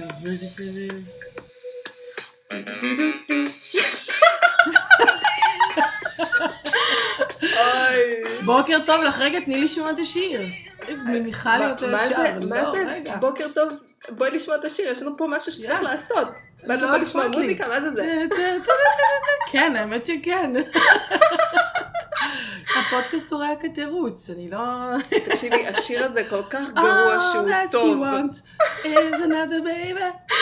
Ready for this. בוקר טוב לך, רגע, תני לי לשמוע את השיר. מניחה לי אותו מה ישר. זה, מה לא, זה. בוקר טוב, בואי לשמוע את השיר, יש לנו פה משהו שצריך. לעשות. ואת לא לא באה לשמוע. מוזיקה, מה זה זה? כן, האמת שכן. הפודקאסט הוא רק התירוץ, אני לא... תקשיבי, השיר הזה כל כך גרוע All שהוא טוב. Is another baby.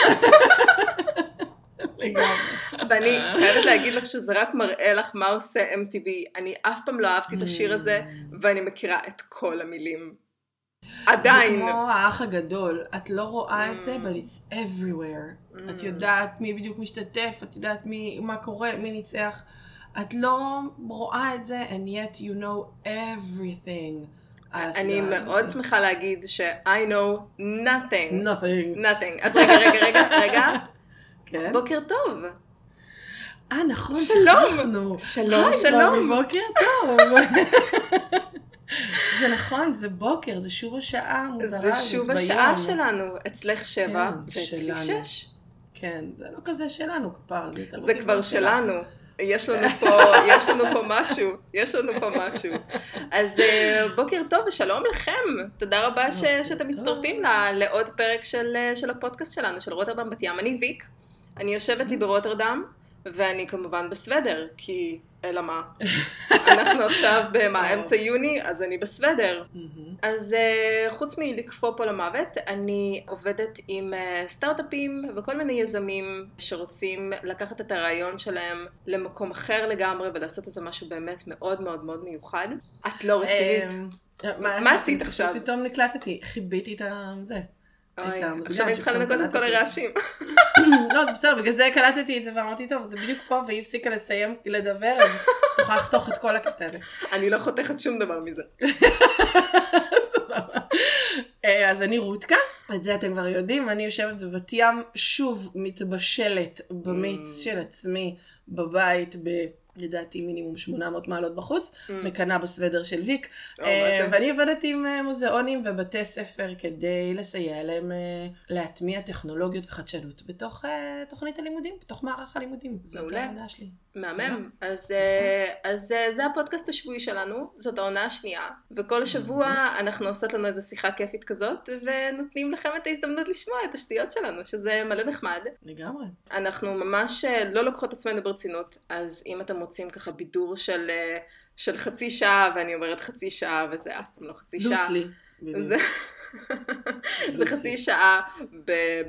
ואני חייבת להגיד לך שזה רק מראה לך מה עושה MTV. אני אף פעם לא אהבתי את השיר הזה, ואני מכירה את כל המילים. עדיין. זה כמו האח הגדול, את לא רואה את זה, Mm. but it's everywhere. את יודעת מי בדיוק משתתף, את יודעת מי, מה קורה, מי ניצח. את לא רואה את זה, and yet you know everything. אני מאוד. שמחה להגיד ש-I know nothing. nothing. nothing. אז רגע, רגע, רגע, רגע. כן? בוקר טוב. אה, נכון, שלום. שלום, שלום. בוקר טוב. זה נכון, זה בוקר, זה שוב השעה המוזרה זה שוב. השעה שלנו. אצלך שבע, כן, ואצלי שלנו. שש. כן, זה לא כזה שלנו כפר, זה כבר. שלנו. יש לנו פה, יש לנו פה משהו, יש לנו פה משהו. אז אה, בוקר טוב ושלום לכם. תודה רבה ש, שאתם. מצטרפים ל- לעוד פרק של, אה, של הפודקאסט שלנו, של רוטרדם בת ים. אני ויק, אני יושבת לי ברוטרדם, ואני כמובן בסוודר, כי אלא מה. אנחנו עכשיו במה. אמצע יוני, אז אני בסוודר. אז uh, חוץ מלקפוא פה למוות, אני עובדת עם uh, סטארט-אפים וכל מיני יזמים שרוצים לקחת את הרעיון שלהם למקום אחר לגמרי ולעשות איזה משהו באמת מאוד מאוד מאוד מיוחד. את לא רצינית. אמ, מה עשית עכשיו? פתאום נקלטתי, חיביתי את זה. עכשיו אני צריכה לנקות את כל. הרעשים. לא, זה בסדר, בגלל זה קלטתי את זה ואמרתי, טוב, זה בדיוק פה, והיא הפסיקה לסיים לדבר, אז תוכל לחתוך את כל הקטע הזה. אני לא חותכת שום דבר מזה. אה, אז אני רותקה, את זה אתם כבר יודעים, אני יושבת בבת ים, שוב מתבשלת במיץ Mm. של עצמי בבית, ב... לדעתי מינימום 800 מעלות בחוץ, מקנאה בסוודר של ויק, Mm. זה? ואני עובדת עם אה, מוזיאונים ובתי ספר כדי לסייע להם אה, להטמיע טכנולוגיות וחדשנות בתוך תוכנית הלימודים, בתוך מערך הלימודים. מעולה. מהמם. אז, אה, אז אה, זה הפודקאסט השבועי שלנו, זאת העונה השנייה, וכל שבוע אנחנו עושות לנו איזו שיחה כיפית כזאת, ונותנים לכם את ההזדמנות לשמוע את השטויות שלנו, שזה מלא נחמד. לגמרי. אנחנו ממש אה, לא לוקחות עצמנו ברצינות, אז אם אתם רוצים ככה בידור של, אה, של חצי שעה, ואני אומרת חצי שעה, וזה אף פעם לא חצי שעה, לוסלי. זה, חצי שעה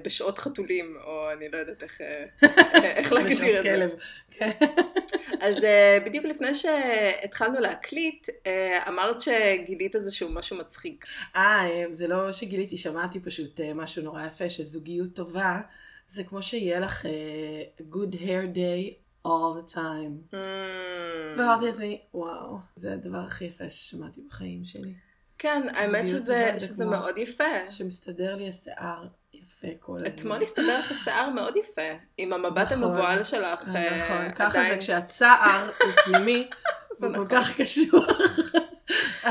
בשעות חתולים, או אני לא יודעת איך, איך להגדיר את זה. אז אה, בדיוק לפני שהתחלנו להקליט, אה, אמרת שגילית איזשהו משהו מצחיק. אה, זה לא שגיליתי, שמעתי פשוט אה, משהו נורא יפה, שזוגיות טובה, זה כמו שיהיה לך good hair day all the time. Mm. ואמרתי לעצמי, וואו, זה הדבר הכי יפה ששמעתי בחיים שלי. כן, האמת שזה, שזה מאוד יפה. שמסתדר לי השיער יפה כל הזמן. אתמול הסתדר לך שיער מאוד יפה, עם המבט נכון. המבוהל שלך. אה, נכון, ככה זה עדיין. כשהצער הוא פנימי, זה כל נכון. כך קשוח.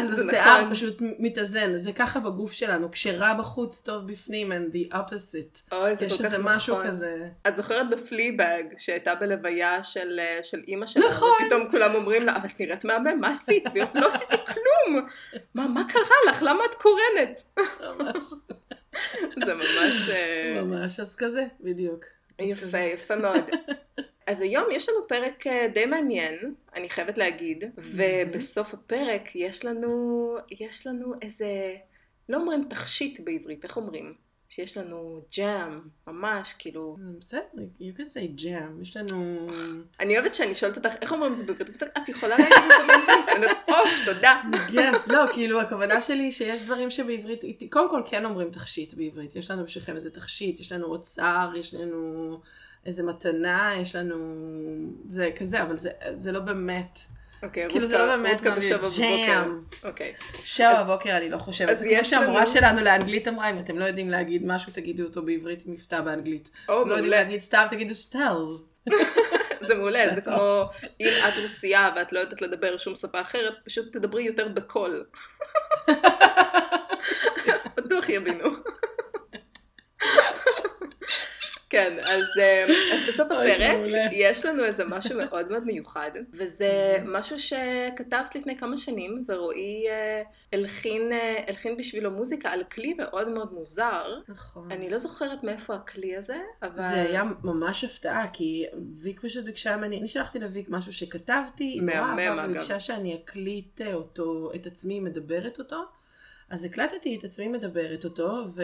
אז זה השיער נכון. פשוט מתאזן, זה ככה בגוף שלנו, כשרע בחוץ טוב בפנים, and the opposite. אוי, זה יש כל כך איזה משהו נכון. כזה. את זוכרת בפליבג, שהייתה בלוויה של, אה, של אימא שלה, נכון. ופתאום כולם אומרים לה, אבל את נראית מהמם, מה עשית? והיא לא עשיתי כלום. מה, מה קרה לך? למה את קורנת? ממש. זה ממש... אה, ממש, אז כזה, בדיוק. יפה. יפה מאוד. אז היום יש לנו פרק אה, די מעניין, אני חייבת להגיד, ובסוף הפרק יש לנו, יש לנו איזה, לא אומרים תכשיט בעברית, איך אומרים? שיש לנו ג'אם, ממש, כאילו, בסדר, you can say jam, יש לנו... אני אוהבת שאני שואלת אותך, איך אומרים את זה בעברית? את יכולה להגיד את זה בעברית? אני אומרת, או, תודה. yes, לא, כאילו הכוונה שלי שיש דברים שבעברית, קודם כל כן אומרים תכשיט בעברית, יש לנו בשבילכם איזה תכשיט, יש לנו אוצר, יש לנו איזה מתנה, יש לנו... זה כזה, אבל זה, זה לא באמת, אוקיי, כאילו זה לא באמת. ג'אם. אוקיי. שבע בבוקר אני לא חושבת, אז זה כמו יש שהמורה לנו- שלנו לאנגלית אמרה, אם אתם לא יודעים להגיד משהו תגידו אותו בעברית עם מבטא באנגלית. או, לא יודעים מעולה. להגיד סתיו תגידו סטל. זה מעולה, זה כמו אם את רוסייה ואת לא יודעת לדבר שום שפה אחרת, פשוט תדברי יותר בקול. בטוח יבינו. כן, אז, אה, אז בסוף הפרק. יש לנו איזה משהו מאוד מאוד מיוחד, וזה משהו שכתבת לפני כמה שנים, ורועי אה, הלחין, אה, הלחין בשבילו מוזיקה על כלי מאוד מאוד מוזר. נכון. אני לא זוכרת מאיפה הכלי הזה, אבל... זה היה ממש הפתעה, כי ויק פשוט ביקשה ממני, אני שלחתי לוויק משהו שכתבתי, היא מהמם, אגב. וביקשה שאני אקליט אותו, את עצמי מדברת אותו. אז הקלטתי את עצמי מדברת אותו, ו...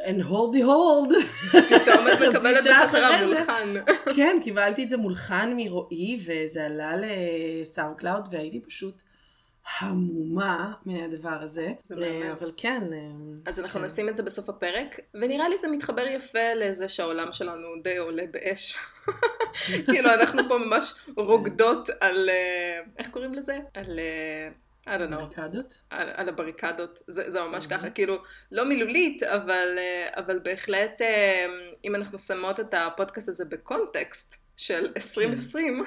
and lo and behold, פתאום את מקבלת בחזרה. מולחן. כן, קיבלתי את זה מולחן מרועי, וזה עלה ל SoundCloud, והייתי פשוט המומה מהדבר הזה. אה, אבל כן. אה, אז אנחנו כן. נשים את זה בסוף הפרק, ונראה לי זה מתחבר יפה לזה שהעולם שלנו די עולה באש. כאילו אנחנו פה ממש רוקדות על, אה, איך קוראים לזה? על, I don't know, בריקדות? על, על הבריקדות, זה, זה ממש Mhm. ככה, כאילו, לא מילולית, אבל, אה, אבל בהחלט, אה, אם אנחנו שמות את הפודקאסט הזה בקונטקסט של 2020,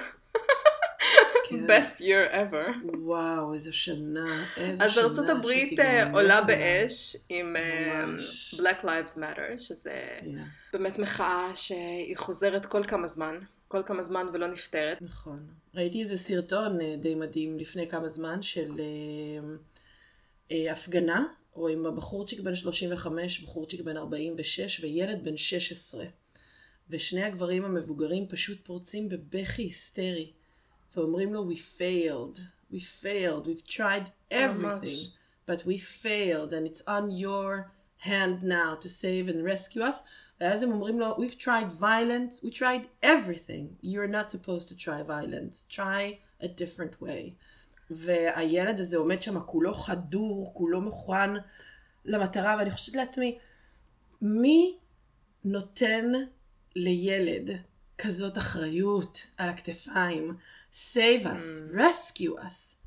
כן. best year ever. וואו, איזו שנה, איזו אז שנה. ארצות הברית שתיגמר אה, עולה לה. באש עם אה, ממש. Black Lives Matter, שזה Yeah, באמת מחאה שהיא חוזרת כל כמה זמן, כל כמה זמן ולא נפתרת. נכון. ראיתי איזה סרטון אה, די מדהים לפני כמה זמן של אה, אה, הפגנה, רואים בחורצ'יק בן 35, בחורצ'יק בן 46 וילד בן 16. ושני הגברים המבוגרים פשוט פורצים בבכי היסטרי, ואומרים לו, we failed, we failed, we've tried everything, but we failed, and it's on your hand now to save and rescue us. ואז הם אומרים לו, we've tried violence, we tried everything, you're not supposed to try violence, try a different way. והילד הזה עומד שם כולו חדור, כולו מוכן למטרה, ואני חושבת לעצמי, מי נותן לילד כזאת אחריות על הכתפיים? save us, rescue us.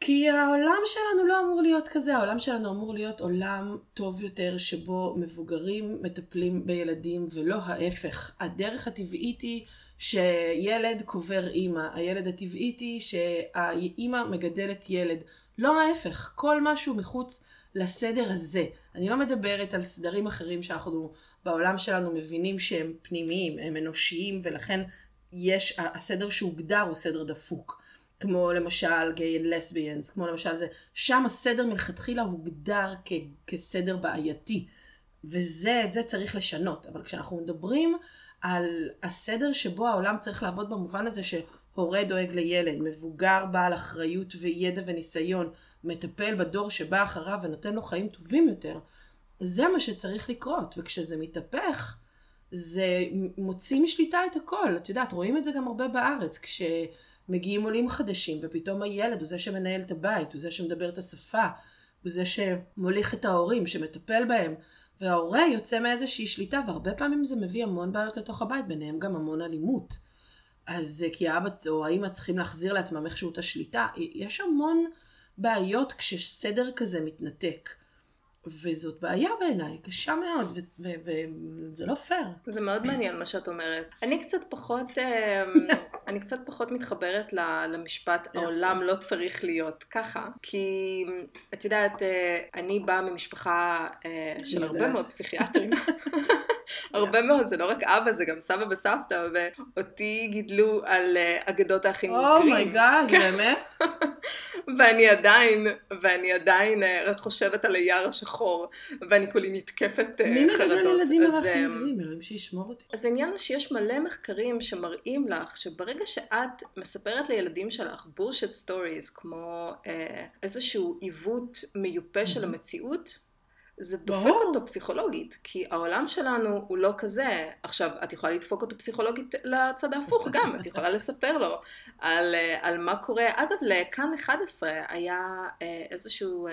כי העולם שלנו לא אמור להיות כזה, העולם שלנו אמור להיות עולם טוב יותר שבו מבוגרים מטפלים בילדים ולא ההפך. הדרך הטבעית היא שילד קובר אימא, הילד הטבעית היא שהאימא מגדלת ילד, לא ההפך, כל משהו מחוץ לסדר הזה. אני לא מדברת על סדרים אחרים שאנחנו בעולם שלנו מבינים שהם פנימיים, הם אנושיים ולכן יש, הסדר שהוגדר הוא סדר דפוק. כמו למשל גיי לסביאנס, כמו למשל זה, שם הסדר מלכתחילה הוגדר כ- כסדר בעייתי. וזה, את זה צריך לשנות. אבל כשאנחנו מדברים על הסדר שבו העולם צריך לעבוד במובן הזה שהורה דואג לילד, מבוגר בעל אחריות וידע וניסיון, מטפל בדור שבא אחריו ונותן לו חיים טובים יותר, זה מה שצריך לקרות. וכשזה מתהפך, זה מוציא משליטה את הכל. את יודעת, רואים את זה גם הרבה בארץ, כשמגיעים עולים חדשים, ופתאום הילד הוא זה שמנהל את הבית, הוא זה שמדבר את השפה, הוא זה שמוליך את ההורים, שמטפל בהם. וההורה יוצא מאיזושהי שליטה, והרבה פעמים זה מביא המון בעיות לתוך הבית, ביניהם גם המון אלימות. אז אה, כי האבא או האמא צריכים להחזיר לעצמם איכשהו את השליטה. יש המון בעיות כשסדר כזה מתנתק. וזאת בעיה בעיניי, קשה מאוד, וזה לא פייר. זה מאוד מעניין מה שאת אומרת. אני קצת פחות, אה, אני קצת פחות מתחברת למשפט העולם לא צריך להיות ככה, כי את יודעת, אה, אני באה ממשפחה אה, של הרבה. מאוד פסיכיאטרים. הרבה מאוד, זה לא רק אבא, זה גם סבא וסבתא, ואותי גידלו על אה, אגדות האחים גרים. oh my God, באמת? ואני עדיין, ואני עדיין אה, רק חושבת על היער השחור, ואני כולי נתקפת אה, מי חרדות. מגדל ילדים על האחים גרים? אלוהים שישמור אותי. אז העניין הוא שיש מלא מחקרים שמראים לך שברגע שאת מספרת לילדים שלך bullshit stories, כמו אה, איזשהו עיוות מיופה של המציאות, זה דופק ברור. אותו פסיכולוגית, כי העולם שלנו הוא לא כזה. עכשיו, את יכולה לדפוק אותו פסיכולוגית לצד ההפוך גם, את יכולה לספר לו על, אה, על מה קורה. אגב, לכאן 11 היה אה, איזשהו, אה,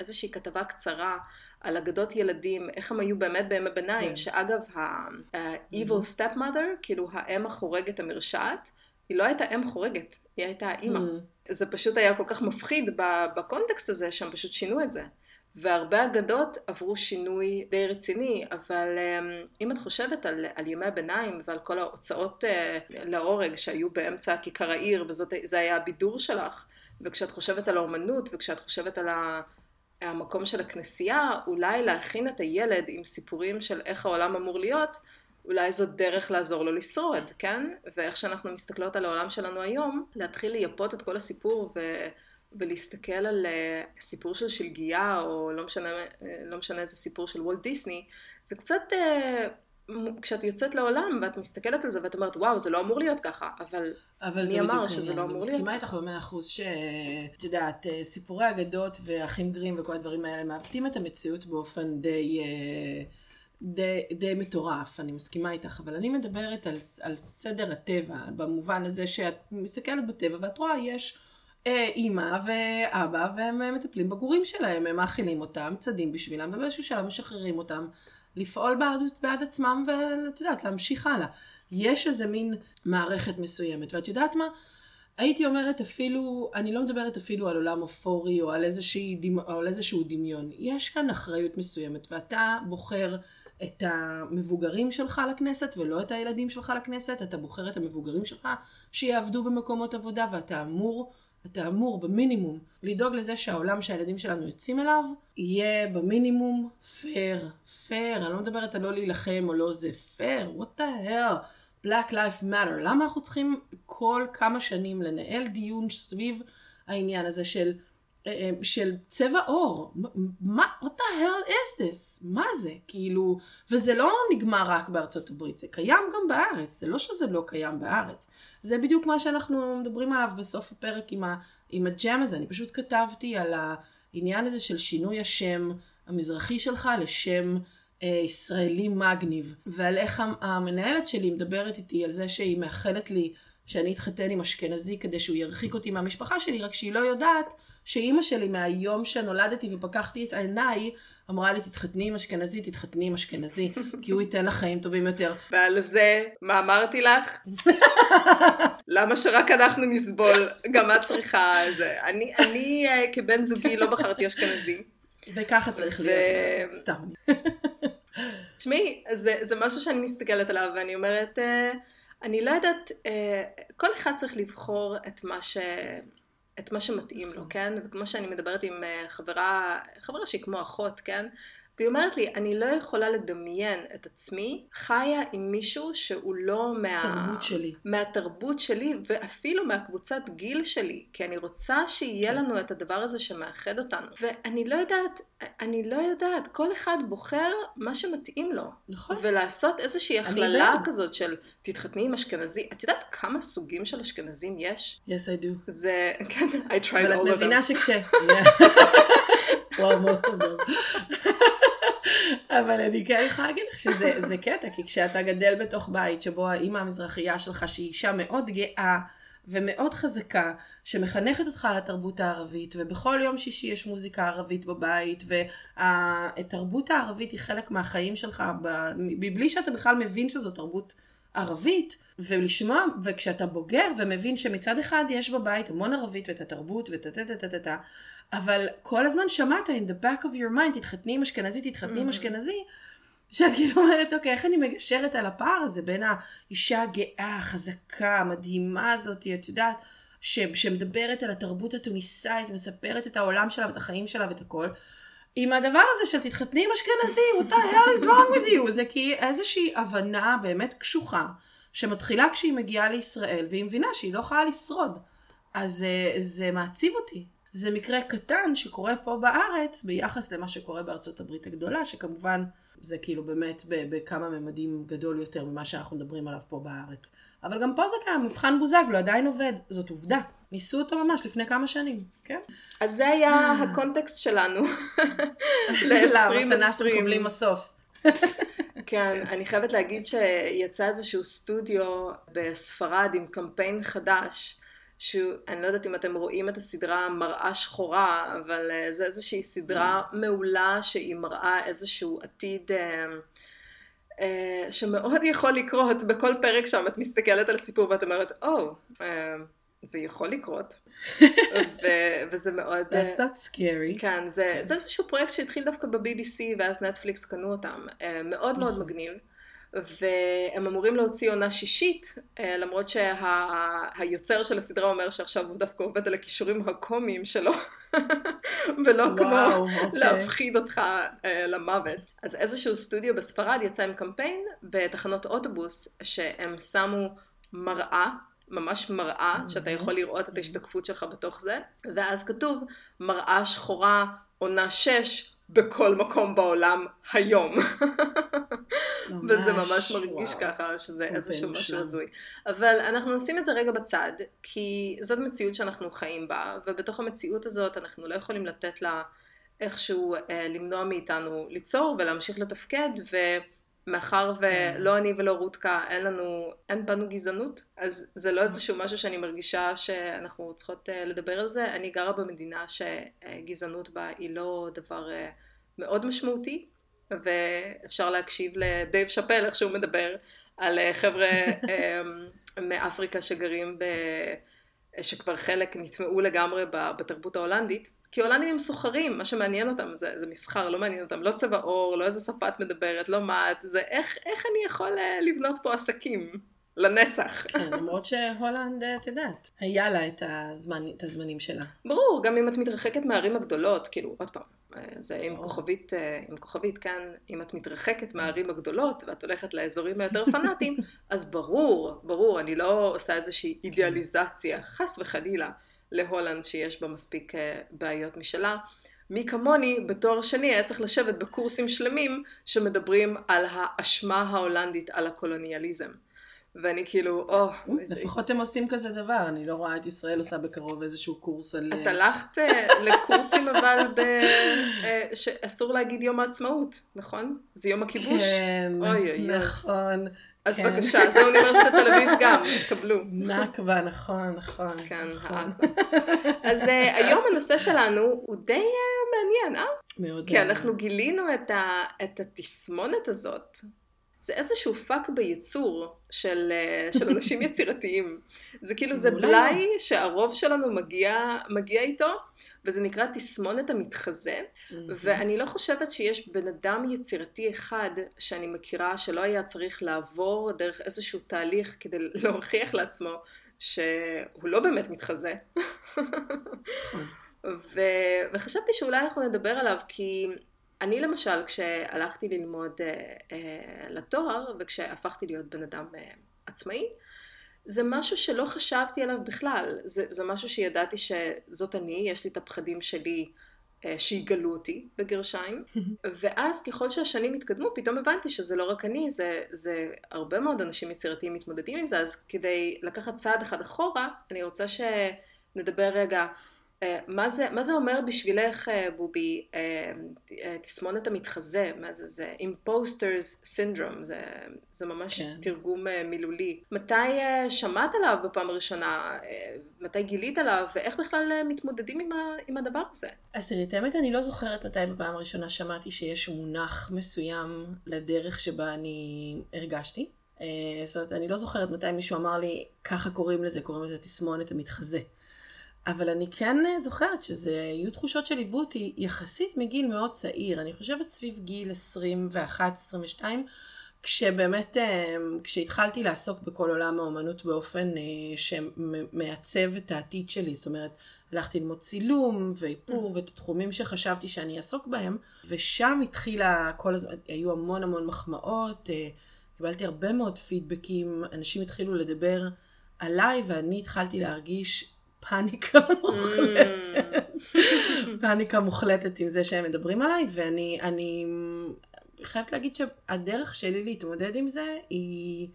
איזושהי כתבה קצרה על אגדות ילדים, איך הם היו באמת בימי ביניים, כן. שאגב, ה-evil stepmother, כאילו האם החורגת המרשעת, היא לא הייתה אם חורגת, היא הייתה האימא. Mm. זה פשוט היה כל כך מפחיד בקונטקסט הזה, שהם פשוט שינו את זה. והרבה אגדות עברו שינוי די רציני, אבל אמ, אם את חושבת על, על ימי הביניים ועל כל ההוצאות אה, להורג שהיו באמצע כיכר העיר, וזה היה הבידור שלך, וכשאת חושבת על האומנות, וכשאת חושבת על, המקום של הכנסייה, אולי להכין את הילד עם סיפורים של איך העולם אמור להיות, אולי זאת דרך לעזור לו לשרוד, כן? ואיך שאנחנו מסתכלות על העולם שלנו היום, להתחיל לייפות את כל הסיפור ו... ולהסתכל על uh, סיפור של שלגיה, או לא משנה, uh, לא משנה איזה סיפור של וולט דיסני, זה קצת, uh, כשאת יוצאת לעולם ואת מסתכלת על זה ואת אומרת, וואו, זה לא אמור להיות ככה, אבל, אבל מי אמר שזה לא אמור להיות? אני מסכימה איתך במאה אחוז שאת יודעת, סיפורי אגדות ואחים גרים וכל הדברים האלה מעוותים את המציאות באופן די... די, די מטורף, אני מסכימה איתך, אבל אני מדברת על, על סדר הטבע, במובן הזה שאת מסתכלת בטבע ואת רואה, יש אה, אימא ואבא והם מטפלים בגורים שלהם, הם מאכילים אותם, צדים בשבילם, ובאיזשהו שלב משחררים אותם לפעול בעד, בעד עצמם ואת יודעת, להמשיך הלאה. יש איזה מין מערכת מסוימת, ואת יודעת מה? הייתי אומרת אפילו, אני לא מדברת אפילו על עולם אופורי או על, איזושהי, או על איזשהו דמיון. יש כאן אחריות מסוימת, ואתה בוחר את המבוגרים שלך לכנסת ולא את הילדים שלך לכנסת, אתה בוחר את המבוגרים שלך שיעבדו במקומות עבודה ואתה אמור, אתה אמור במינימום לדאוג לזה שהעולם שהילדים שלנו יוצאים אליו יהיה במינימום פייר, פייר, אני לא מדברת על לא להילחם או לא זה, פייר, what the hell, Black Life Matter, למה אנחנו צריכים כל כמה שנים לנהל דיון סביב העניין הזה של של צבע עור. מה, what the hell is this? מה זה? כאילו, וזה לא נגמר רק בארצות הברית, זה קיים גם בארץ, זה לא שזה לא קיים בארץ. זה בדיוק מה שאנחנו מדברים עליו בסוף הפרק עם, ה, עם ה gem הזה. אני פשוט כתבתי על העניין הזה של שינוי השם המזרחי שלך לשם אה, ישראלי מגניב, ועל איך המנהלת שלי מדברת איתי על זה שהיא מאחלת לי שאני אתחתן עם אשכנזי כדי שהוא ירחיק אותי מהמשפחה שלי, רק שהיא לא יודעת שאימא שלי מהיום שנולדתי ופקחתי את עיניי, אמרה לי תתחתני עם אשכנזי, תתחתני עם אשכנזי, כי הוא ייתן לך חיים טובים יותר. ועל זה, מה אמרתי לך? למה שרק אנחנו נסבול? גם את צריכה זה. אני, אני אה, כבן זוגי לא בחרתי אשכנזי. וככה צריך להיות, סתם. תשמעי, זה, זה משהו שאני מסתכלת עליו ואני אומרת, אה, אני לא יודעת, אה, כל אחד צריך לבחור את מה ש... את מה שמתאים לו, כן? וכמו שאני מדברת עם אה, חברה, חברה שהיא כמו אחות, כן? והיא אומרת לי, אני לא יכולה לדמיין את עצמי חיה עם מישהו שהוא לא מה... שלי. מהתרבות שלי, ואפילו מהקבוצת גיל שלי, כי אני רוצה שיהיה כן. לנו את הדבר הזה שמאחד אותנו. ואני לא יודעת, אני לא יודעת, כל אחד בוחר מה שמתאים לו. נכון. ולעשות איזושהי הכללה כזאת של תתחתני עם אשכנזי. את יודעת כמה סוגים של אשכנזים יש? Yes, I do. זה, כן, I tried all of them. אבל את מבינה שכש... וואו, most of them. אבל אני כן יכולה להגיד לך שזה קטע, כי כשאתה גדל בתוך בית שבו האימא המזרחייה שלך, שהיא אישה מאוד גאה ומאוד חזקה, שמחנכת אותך על התרבות הערבית, ובכל יום שישי יש מוזיקה ערבית בבית, והתרבות הערבית היא חלק מהחיים שלך, מבלי שאתה בכלל מבין שזו תרבות ערבית, ולשמוע, וכשאתה בוגר ומבין שמצד אחד יש בבית המון ערבית ואת התרבות ואת טה טה טה טה טה אבל כל הזמן שמעת in the back of your mind, תתחתני עם אשכנזי, תתחתני עם mm-hmm. אשכנזי, שאת כאילו אומרת, אוקיי, איך אני מגשרת על הפער הזה בין האישה הגאה, החזקה, המדהימה הזאת, את יודעת, ש, שמדברת על התרבות התוניסאית, מספרת את העולם שלה ואת החיים שלה ואת הכל, עם הדבר הזה של תתחתני עם אשכנזי, what the hell is wrong with you? זה כי איזושהי הבנה באמת קשוחה, שמתחילה כשהיא מגיעה לישראל, והיא מבינה שהיא לא יכולה לשרוד. אז אה, זה מעציב אותי. זה מקרה קטן שקורה פה בארץ ביחס למה שקורה בארצות הברית הגדולה, שכמובן זה כאילו באמת בכמה ממדים גדול יותר ממה שאנחנו מדברים עליו פה בארץ. אבל גם פה זה קיים, מבחן בוזגלו עדיין עובד, זאת עובדה. ניסו אותו ממש לפני כמה שנים, כן? אז זה היה. הקונטקסט שלנו ל-2020. למתנה שאתם מקבלים בסוף. כן, אני חייבת להגיד שיצא איזשהו סטודיו בספרד עם קמפיין חדש. שאני לא יודעת אם אתם רואים את הסדרה מראה שחורה, אבל uh, זה איזושהי סדרה mm. מעולה שהיא מראה איזשהו עתיד uh, uh, שמאוד יכול לקרות בכל פרק שם את מסתכלת על סיפור ואת אומרת, או, oh, זה יכול לקרות. ו- וזה מאוד... That's not scary. כן, זה, זה איזשהו פרויקט שהתחיל דווקא ב-BBC ואז נטפליקס קנו אותם. מאוד מאוד נכון. מגניב. והם אמורים להוציא עונה שישית, אה, למרות שהיוצר שה, של הסדרה אומר שעכשיו הוא דווקא עובד על הכישורים הקומיים שלו, ולא וואו, כמו אוקיי. להפחיד אותך uh, למוות. אז איזשהו סטודיו בספרד יצא עם קמפיין בתחנות אוטובוס, שהם שמו מראה ממש מראה, שאתה יכול לראות את ההשתקפות שלך בתוך זה, ואז כתוב מראה שחורה עונה 6 בכל מקום בעולם היום. וזה ממש מרגיש וואו. ככה, שזה איזשהו משהו הזוי. אבל אנחנו נשים את זה רגע בצד, כי זאת מציאות שאנחנו חיים בה, ובתוך המציאות הזאת אנחנו לא יכולים לתת לה איכשהו אה, למנוע מאיתנו ליצור ולהמשיך לתפקד, ו... מאחר ולא כן. אני ולא רותקה, אין לנו, אין בנו גזענות, אז זה לא איזשהו משהו שאני מרגישה שאנחנו צריכות אה, לדבר על זה. אני גרה במדינה שגזענות בה היא לא דבר אה, מאוד משמעותי, ואפשר להקשיב לדייב שאפל, איך שהוא מדבר, על אה, חבר'ה מאפריקה שגרים ב... שכבר חלק נטמעו לגמרי בתרבות ההולנדית. כי הולנדים הם סוחרים, מה שמעניין אותם זה, זה מסחר, לא מעניין אותם, לא צבע עור, לא איזה שפה את מדברת, לא מה את, זה איך, איך אני יכול אה, לבנות פה עסקים לנצח. כן, למרות שהולנד, אה, את יודעת, היה לה את, הזמן, את הזמנים שלה. ברור, גם אם את מתרחקת מהערים הגדולות, כאילו, עוד פעם, אה, זה עם כוכבית, עם כוכבית כאן, אם את מתרחקת מהערים הגדולות ואת הולכת לאזורים היותר פנאטיים, אז ברור, ברור, אני לא עושה איזושהי אידיאליזציה, חס וחלילה. להולנד שיש בה מספיק אה, בעיות משלה. מי כמוני בתואר שני היה צריך לשבת בקורסים שלמים שמדברים על האשמה ההולנדית על הקולוניאליזם. ואני כאילו, או... לפחות הם עושים כזה דבר, אני לא רואה את ישראל עושה בקרוב איזשהו קורס על... את הלכת אה, לקורסים אבל ב... אה, שאסור להגיד יום העצמאות, נכון? זה יום הכיבוש? כן, נכון. אז כן. בבקשה, זה אוניברסיטת תל אביב גם, קבלו. נכבה, נכון, נכון. כן, נכון. אז אה, היום הנושא שלנו הוא די אה, מעניין, אה? מאוד. כי אנחנו גילינו את, ה, את התסמונת הזאת. זה איזשהו פאק בייצור של, אה, של אנשים יצירתיים. זה כאילו, זה בלאי שהרוב שלנו מגיע, מגיע איתו, וזה נקרא תסמונת המתחזה, ואני לא חושבת שיש בן אדם יצירתי אחד שאני מכירה שלא היה צריך לעבור דרך איזשהו תהליך כדי להוכיח לעצמו שהוא לא באמת מתחזה. ו... וחשבתי שאולי אנחנו נדבר עליו כי אני למשל כשהלכתי ללמוד uh, uh, לתואר וכשהפכתי להיות בן אדם uh, עצמאי זה משהו שלא חשבתי עליו בכלל, זה, זה משהו שידעתי שזאת אני, יש לי את הפחדים שלי אה, שיגלו אותי בגרשיים, ואז ככל שהשנים התקדמו פתאום הבנתי שזה לא רק אני, זה, זה הרבה מאוד אנשים יצירתיים מתמודדים עם זה, אז כדי לקחת צעד אחד אחורה, אני רוצה שנדבר רגע מה זה, מה זה אומר בשבילך, אה, בובי, אה, תסמונת המתחזה? מה זה? זה אימפוסטרס סינדרום, זה, זה ממש כן. תרגום מילולי. מתי שמעת עליו בפעם הראשונה? מתי גילית עליו? ואיך בכלל מתמודדים עם, ה, עם הדבר הזה? אז תראי, את האמת אני לא זוכרת מתי בפעם הראשונה שמעתי שיש מונח מסוים לדרך שבה אני הרגשתי. זאת אומרת, אני לא זוכרת מתי מישהו אמר לי, ככה קוראים לזה, קוראים לזה תסמונת המתחזה. אבל אני כן אה, זוכרת שזה יהיו תחושות שליוו אותי יחסית מגיל מאוד צעיר, אני חושבת סביב גיל 21-22, כשבאמת, אה, כשהתחלתי לעסוק בכל עולם האומנות באופן אה, שמעצב את העתיד שלי, זאת אומרת, הלכתי ללמוד צילום ואיפור mm. ואת התחומים שחשבתי שאני אעסוק בהם, ושם התחילה כל הזמן, היו המון המון מחמאות, קיבלתי הרבה מאוד פידבקים, אנשים התחילו לדבר עליי ואני התחלתי להרגיש פאניקה מוחלטת. פאניקה מוחלטת עם זה שהם מדברים עליי, ואני אני חייבת להגיד שהדרך שלי להתמודד עם זה היא...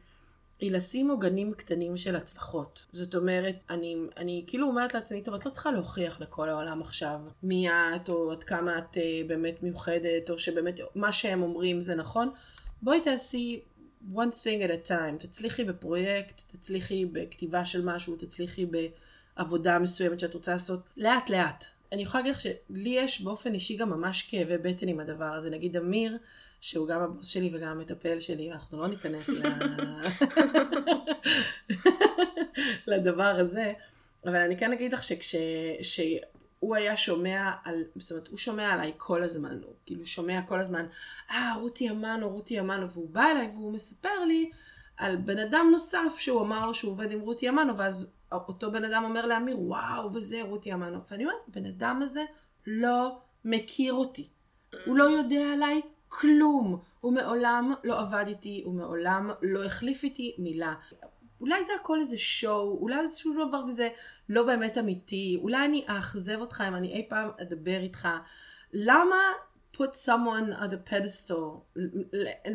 היא לשים עוגנים קטנים של הצלחות. זאת אומרת, אני, אני כאילו אומרת לעצמי, טוב, את לא צריכה להוכיח לכל העולם עכשיו מי את, או עד כמה את uh, באמת מיוחדת, או שבאמת מה שהם אומרים זה נכון. בואי תעשי one thing at a time. תצליחי בפרויקט, תצליחי בכתיבה של משהו, תצליחי ב... עבודה מסוימת שאת רוצה לעשות, לאט לאט. אני יכולה להגיד לך שלי יש באופן אישי גם ממש כאבי בטן עם הדבר הזה. נגיד אמיר, שהוא גם הבוס שלי וגם המטפל שלי, אנחנו לא ניכנס ל... לדבר הזה, אבל אני כן אגיד לך שכש... ש... הוא היה שומע על, זאת אומרת, הוא שומע עליי כל הזמן, הוא כאילו שומע כל הזמן, אה, רותי אמנו, רותי אמנו, והוא בא אליי והוא מספר לי על בן אדם נוסף שהוא אמר לו שהוא עובד עם רותי אמנו, ואז אותו בן אדם אומר לאמיר, וואו, וזה רותי אמנו. ואני אומרת, הבן אדם הזה לא מכיר אותי. הוא לא יודע עליי כלום. הוא מעולם לא עבד איתי, הוא מעולם לא החליף איתי מילה. אולי זה הכל איזה שואו, אולי איזשהו דבר וזה לא באמת אמיתי, אולי אני אאכזב אותך אם אני אי פעם אדבר איתך. למה put someone on the pedestal,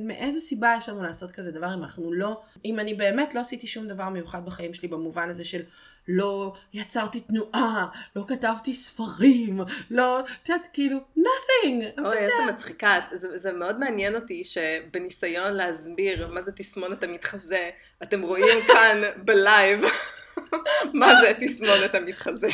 מאיזה סיבה יש לנו לעשות כזה דבר אם אנחנו לא, אם אני באמת לא עשיתי שום דבר מיוחד בחיים שלי במובן הזה של לא יצרתי תנועה, לא כתבתי ספרים, לא, את יודעת, כאילו, nothing. אוי, איזה מצחיקה, זה, זה מאוד מעניין אותי שבניסיון להסביר מה זה תסמונת המתחזה, אתם רואים כאן בלייב. מה זה תסמונת המתחזה?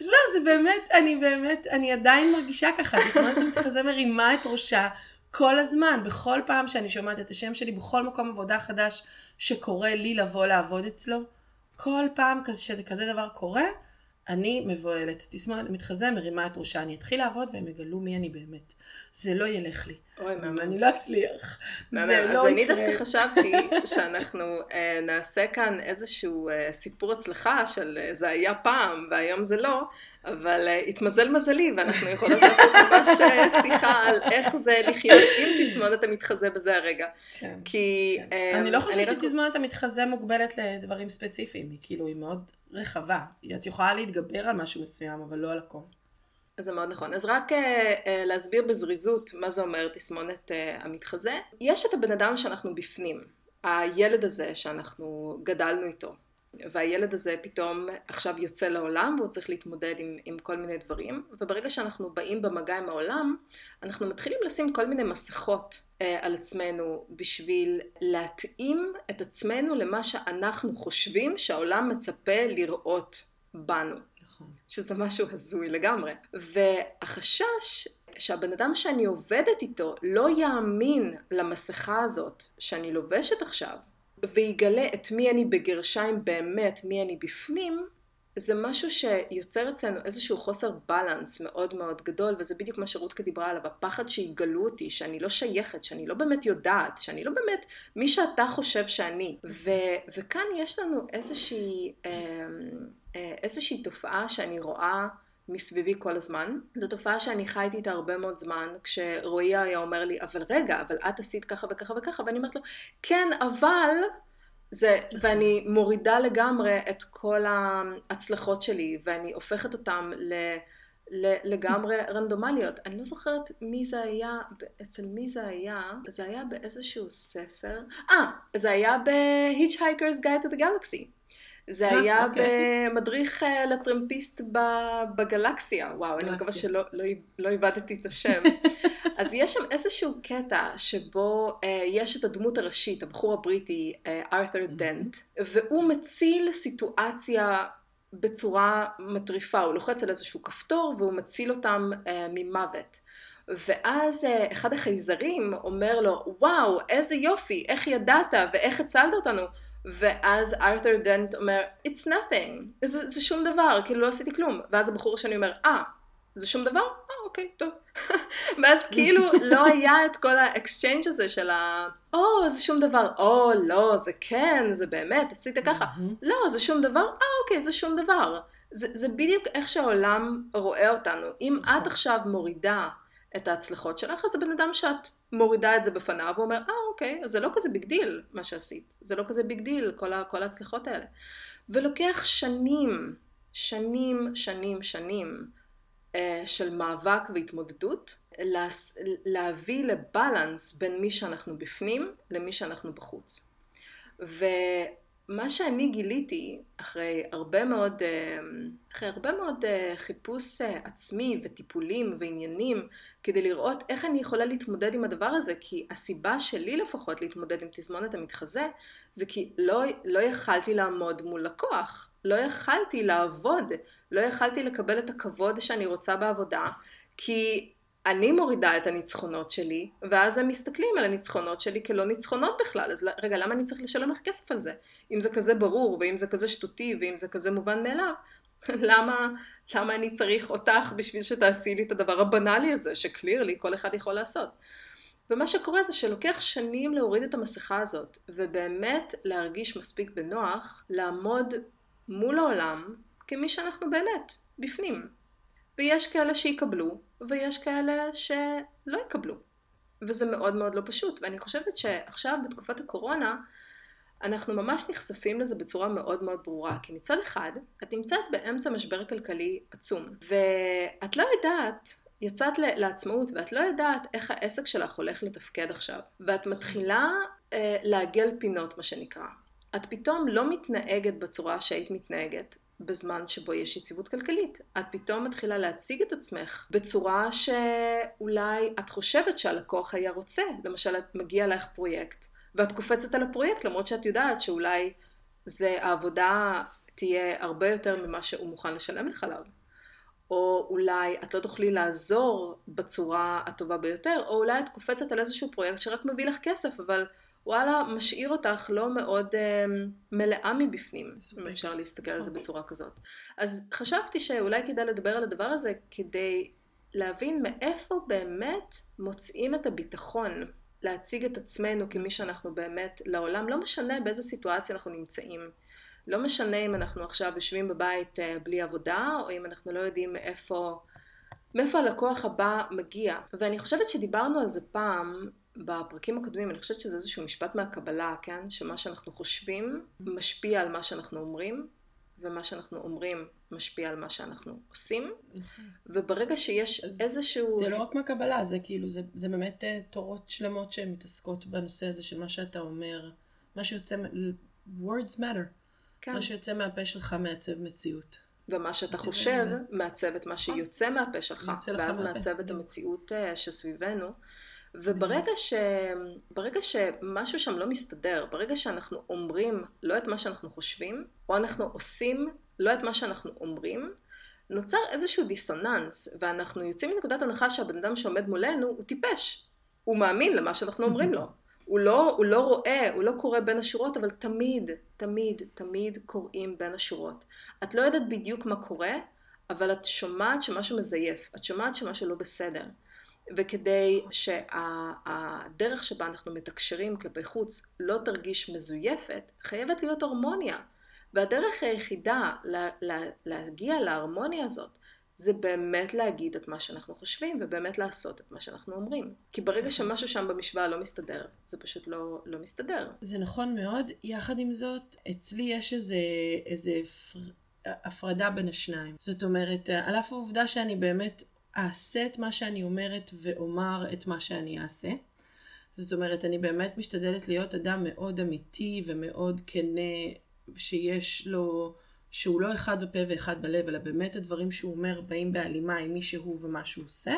לא, זה באמת, אני באמת, אני עדיין מרגישה ככה, תסמונת המתחזה מרימה את ראשה כל הזמן, בכל פעם שאני שומעת את השם שלי, בכל מקום עבודה חדש שקורה לי לבוא לעבוד אצלו, כל פעם שזה כזה דבר קורה, אני מבוהלת. תסמונת המתחזה מרימה את ראשה, אני אתחיל לעבוד והם יגלו מי אני באמת. זה לא ילך לי. אוי, מאמן. אני לא אצליח. זה לא יקרה. אז אני דווקא חשבתי שאנחנו uh, נעשה כאן איזשהו uh, סיפור הצלחה של uh, זה היה פעם והיום זה לא, אבל התמזל מזלי ואנחנו יכולות לעשות ממש שיחה על איך זה לחיות עם תסמונת המתחזה בזה הרגע. כן. כי... כן. אני לא חושבת שתסמונת המתחזה מוגבלת לדברים ספציפיים, היא כאילו, היא מאוד רחבה. את יכולה להתגבר על משהו מסוים, אבל לא על הכל. זה מאוד נכון. אז רק uh, uh, להסביר בזריזות מה זה אומר תסמונת uh, המתחזה. יש את הבן אדם שאנחנו בפנים, הילד הזה שאנחנו גדלנו איתו. והילד הזה פתאום עכשיו יוצא לעולם והוא צריך להתמודד עם, עם כל מיני דברים וברגע שאנחנו באים במגע עם העולם אנחנו מתחילים לשים כל מיני מסכות אה, על עצמנו בשביל להתאים את עצמנו למה שאנחנו חושבים שהעולם מצפה לראות בנו. נכון. שזה משהו הזוי לגמרי. והחשש שהבן אדם שאני עובדת איתו לא יאמין למסכה הזאת שאני לובשת עכשיו, ויגלה את מי אני בגרשיים באמת, מי אני בפנים, זה משהו שיוצר אצלנו איזשהו חוסר בלנס מאוד מאוד גדול, וזה בדיוק מה שרותקה דיברה עליו, הפחד שיגלו אותי, שאני לא שייכת, שאני לא באמת יודעת, שאני לא באמת מי שאתה חושב שאני. ו- וכאן יש לנו איזושהי, אה, איזושהי תופעה שאני רואה מסביבי כל הזמן. זו תופעה שאני חייתי איתה הרבה מאוד זמן, כשרועי היה אומר לי, אבל רגע, אבל את עשית ככה וככה וככה, ואני אומרת לו, כן, אבל... זה, ואני מורידה לגמרי את כל ההצלחות שלי, ואני הופכת אותן ל, ל, לגמרי רנדומליות. אני לא זוכרת מי זה היה, אצל מי זה היה, זה היה באיזשהו ספר, אה, זה היה ב-Hitchhiker's Guide to the Galaxy. זה אה, היה אוקיי. במדריך אה, לטרמפיסט בגלקסיה, וואו, אני מקווה. שלא לא, לא איבדתי את השם. אז יש שם איזשהו קטע שבו אה, יש את הדמות הראשית, הבחור הבריטי, אה, ארת'ר דנט, והוא מציל סיטואציה בצורה מטריפה, הוא לוחץ על איזשהו כפתור והוא מציל אותם אה, ממוות. ואז אה, אחד החייזרים אומר לו, וואו, איזה יופי, איך ידעת ואיך הצלת אותנו? ואז ארת'ר דנט אומר, it's nothing, זה, זה שום דבר, כאילו לא עשיתי כלום. ואז הבחור השני אומר, אה, זה שום דבר? אה, אוקיי, טוב. ואז כאילו לא היה את כל ה exchange הזה של ה... או, זה שום דבר, או, לא, זה כן, זה באמת, עשית ככה. מהמם. לא, זה שום דבר, אה, אוקיי, זה שום דבר. זה, זה בדיוק איך שהעולם רואה אותנו. אם נכון. את עכשיו מורידה את ההצלחות שלך, אז הבן אדם שאת מורידה את זה בפניו, הוא אומר, אה, אוקיי, אז זה לא כזה big deal מה שעשית. זה לא כזה big deal, כל, ה, כל ההצלחות האלה. ולוקח שנים, שנים, שנים, שנים אה, של מאבק והתמודדות, להס, להביא ל balance בין מי שאנחנו בפנים למי שאנחנו בחוץ. ומה שאני גיליתי אחרי הרבה מאוד, אה, אחרי הרבה מאוד אה, חיפוש אה, עצמי וטיפולים ועניינים כדי לראות איך אני יכולה להתמודד עם הדבר הזה, כי הסיבה שלי לפחות להתמודד עם תסמונת המתחזה זה כי לא, לא יכלתי לעמוד מול לקוח, לא יכלתי לעבוד, לא יכלתי לקבל את הכבוד שאני רוצה בעבודה, כי אני מורידה את הניצחונות שלי, ואז הם מסתכלים על הניצחונות שלי כלא ניצחונות בכלל, אז רגע, למה אני צריך לשלם לך כסף על זה? אם זה כזה ברור, ואם זה כזה שטותי, ואם זה כזה מובן מאליו, למה, למה אני צריך אותך בשביל שתעשי לי את הדבר הבנאלי הזה, שקלירלי כל אחד יכול לעשות. ומה שקורה זה שלוקח שנים להוריד את המסכה הזאת, ובאמת להרגיש מספיק בנוח, לעמוד מול העולם כמי שאנחנו באמת, בפנים. ויש כאלה שיקבלו, ויש כאלה שלא יקבלו. וזה מאוד מאוד לא פשוט, ואני חושבת שעכשיו בתקופת הקורונה, אנחנו ממש נחשפים לזה בצורה מאוד מאוד ברורה, כי מצד אחד, את נמצאת באמצע משבר כלכלי עצום, ואת לא יודעת, יצאת לעצמאות ואת לא יודעת איך העסק שלך הולך לתפקד עכשיו, ואת מתחילה אה, לעגל פינות מה שנקרא. את פתאום לא מתנהגת בצורה שהיית מתנהגת בזמן שבו יש יציבות כלכלית. את פתאום מתחילה להציג את עצמך בצורה שאולי את חושבת שהלקוח היה רוצה. למשל, את מגיע לך פרויקט, ואת קופצת על הפרויקט למרות שאת יודעת שאולי זה העבודה תהיה הרבה יותר ממה שהוא מוכן לשלם לך עליו. או אולי את לא תוכלי לעזור בצורה הטובה ביותר, או אולי את קופצת על איזשהו פרויקט שרק מביא לך כסף, אבל וואלה, משאיר אותך לא מאוד אה, מלאה מבפנים, אם אפשר להסתכל על זה אוקיי. בצורה כזאת. אז חשבתי שאולי כדאי לדבר על הדבר הזה כדי להבין מאיפה באמת מוצאים את הביטחון להציג את עצמנו כמי שאנחנו באמת לעולם, לא משנה באיזה סיטואציה אנחנו נמצאים. לא משנה אם אנחנו עכשיו יושבים בבית אה, בלי עבודה, או אם אנחנו לא יודעים מאיפה, מאיפה הלקוח הבא מגיע. ואני חושבת שדיברנו על זה פעם, בפרקים הקודמים, אני חושבת שזה איזשהו משפט מהקבלה, כן? שמה שאנחנו חושבים משפיע על מה שאנחנו אומרים, ומה שאנחנו אומרים משפיע על מה שאנחנו עושים. נכון. וברגע שיש איזשהו... זה לא רק מהקבלה, זה כאילו, זה, זה באמת אה, תורות שלמות שהן מתעסקות בנושא הזה של מה שאתה אומר, מה שיוצא, words matter. כן. מה שיוצא מהפה שלך מעצב מציאות. ומה שאתה חושב מעצב את מה נכון. שיוצא מהפה שלך, ואז מעצב את המציאות אה, שסביבנו. וברגע ש... ברגע שמשהו שם לא מסתדר, ברגע שאנחנו אומרים לא את מה שאנחנו חושבים, או אנחנו עושים לא את מה שאנחנו אומרים, נוצר איזשהו דיסוננס, ואנחנו יוצאים מנקודת הנחה שהבן אדם שעומד מולנו הוא טיפש. הוא מאמין למה שאנחנו אומרים לו. הוא לא, הוא לא רואה, הוא לא קורא בין השורות, אבל תמיד, תמיד, תמיד קוראים בין השורות. את לא יודעת בדיוק מה קורה, אבל את שומעת שמשהו מזייף, את שומעת שמשהו לא בסדר. וכדי שהדרך שבה אנחנו מתקשרים כלפי חוץ לא תרגיש מזויפת, חייבת להיות הרמוניה. והדרך היחידה לה, לה, להגיע להרמוניה הזאת, זה באמת להגיד את מה שאנחנו חושבים, ובאמת לעשות את מה שאנחנו אומרים. כי ברגע. שמשהו שם במשוואה לא מסתדר, זה פשוט לא, לא מסתדר. זה נכון מאוד. יחד עם זאת, אצלי יש איזה, איזה הפרדה בין השניים. זאת אומרת, על אף העובדה שאני באמת אעשה את מה שאני אומרת ואומר את מה שאני אעשה. זאת אומרת, אני באמת משתדלת להיות אדם מאוד אמיתי ומאוד כנה, שיש לו, שהוא לא אחד בפה ואחד בלב, אלא באמת הדברים שהוא אומר באים בהלימה עם מי שהוא ומה שהוא עושה.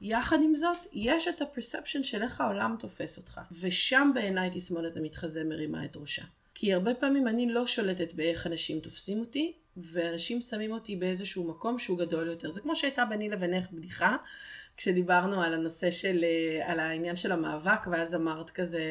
יחד עם זאת, יש את הפרספשן של איך העולם תופס אותך. ושם בעיניי תסמונת המתחזה מרימה את ראשה. כי הרבה פעמים אני לא שולטת באיך אנשים תופסים אותי, ואנשים שמים אותי באיזשהו מקום שהוא גדול יותר. זה כמו שהייתה ביני לבינך בדיחה, כשדיברנו על הנושא של, אה, על העניין של המאבק, ואז אמרת כזה,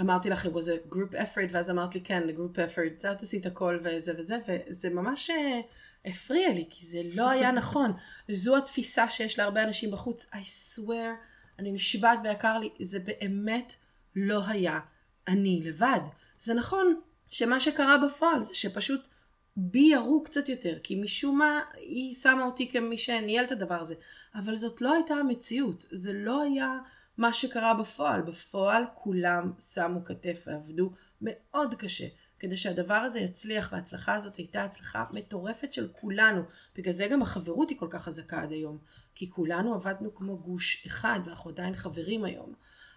אמרתי לך, it was a group effort, ואז אמרת לי, כן, the group effort, את עשית הכל וזה וזה, וזה ממש אה, הפריע לי, כי זה לא היה נכון. זו התפיסה שיש להרבה אנשים בחוץ. I swear, אני נשבעת ביקר לי, זה באמת לא היה אני לבד. זה נכון שמה שקרה בפועל זה שפשוט בי ירו קצת יותר, כי משום מה היא שמה אותי כמי שניהל את הדבר הזה. אבל זאת לא הייתה המציאות, זה לא היה מה שקרה בפועל. בפועל כולם שמו כתף ועבדו מאוד קשה. כדי שהדבר הזה יצליח, וההצלחה הזאת הייתה הצלחה מטורפת של כולנו. בגלל זה גם החברות היא כל כך חזקה עד היום. כי כולנו עבדנו כמו גוש אחד, ואנחנו עדיין חברים היום.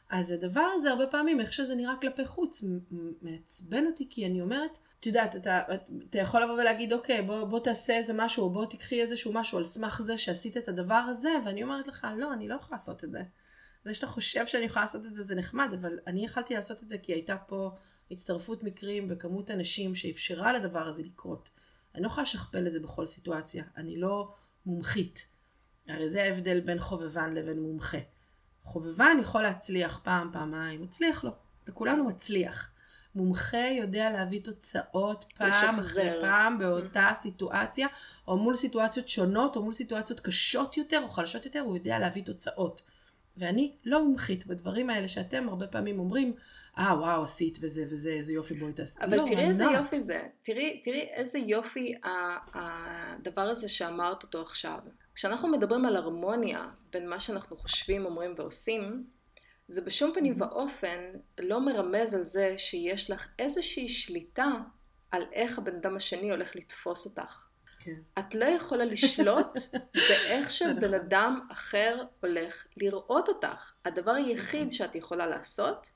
אז הדבר הזה הרבה פעמים, איך שזה נראה כלפי חוץ, מעצבן אותי, כי אני אומרת, את יודעת, אתה, אתה יכול לבוא ולהגיד, אוקיי, בוא, בוא תעשה איזה משהו, או בוא תקחי איזשהו משהו על סמך זה שעשית את הדבר הזה, ואני אומרת לך, לא, אני לא יכולה לעשות את זה. זה שאתה חושב שאני יכולה לעשות את זה, זה נחמד, אבל אני יכלתי לעשות את זה כי הייתה פה הצטרפות מקרים בכמות אנשים שאפשרה לדבר הזה לקרות. אני לא יכולה לשכפל את זה בכל סיטואציה, אני לא מומחית. הרי זה ההבדל בין חובבן לבין מומחה. חובבן יכול להצליח פעם, פעמיים, מצליח לו. לכולנו מצליח. מומחה יודע להביא תוצאות פעם. אחרי פעם באותה סיטואציה, או מול סיטואציות שונות, או מול סיטואציות קשות יותר או חלשות יותר, הוא יודע להביא תוצאות. ואני לא מומחית בדברים האלה שאתם הרבה פעמים אומרים, אה וואו עשית וזה וזה, איזה יופי בואי תעשי. אבל לא, תראי איזה not. יופי זה. תראי, תראי איזה יופי הדבר הזה שאמרת אותו עכשיו. כשאנחנו מדברים על הרמוניה בין מה שאנחנו חושבים, אומרים ועושים, זה בשום פנים ואופן לא מרמז על זה שיש לך איזושהי שליטה על איך הבן אדם השני הולך לתפוס אותך. כן. את לא יכולה לשלוט באיך שבן נכון. אדם אחר הולך לראות אותך. הדבר היחיד נכון. שאת יכולה לעשות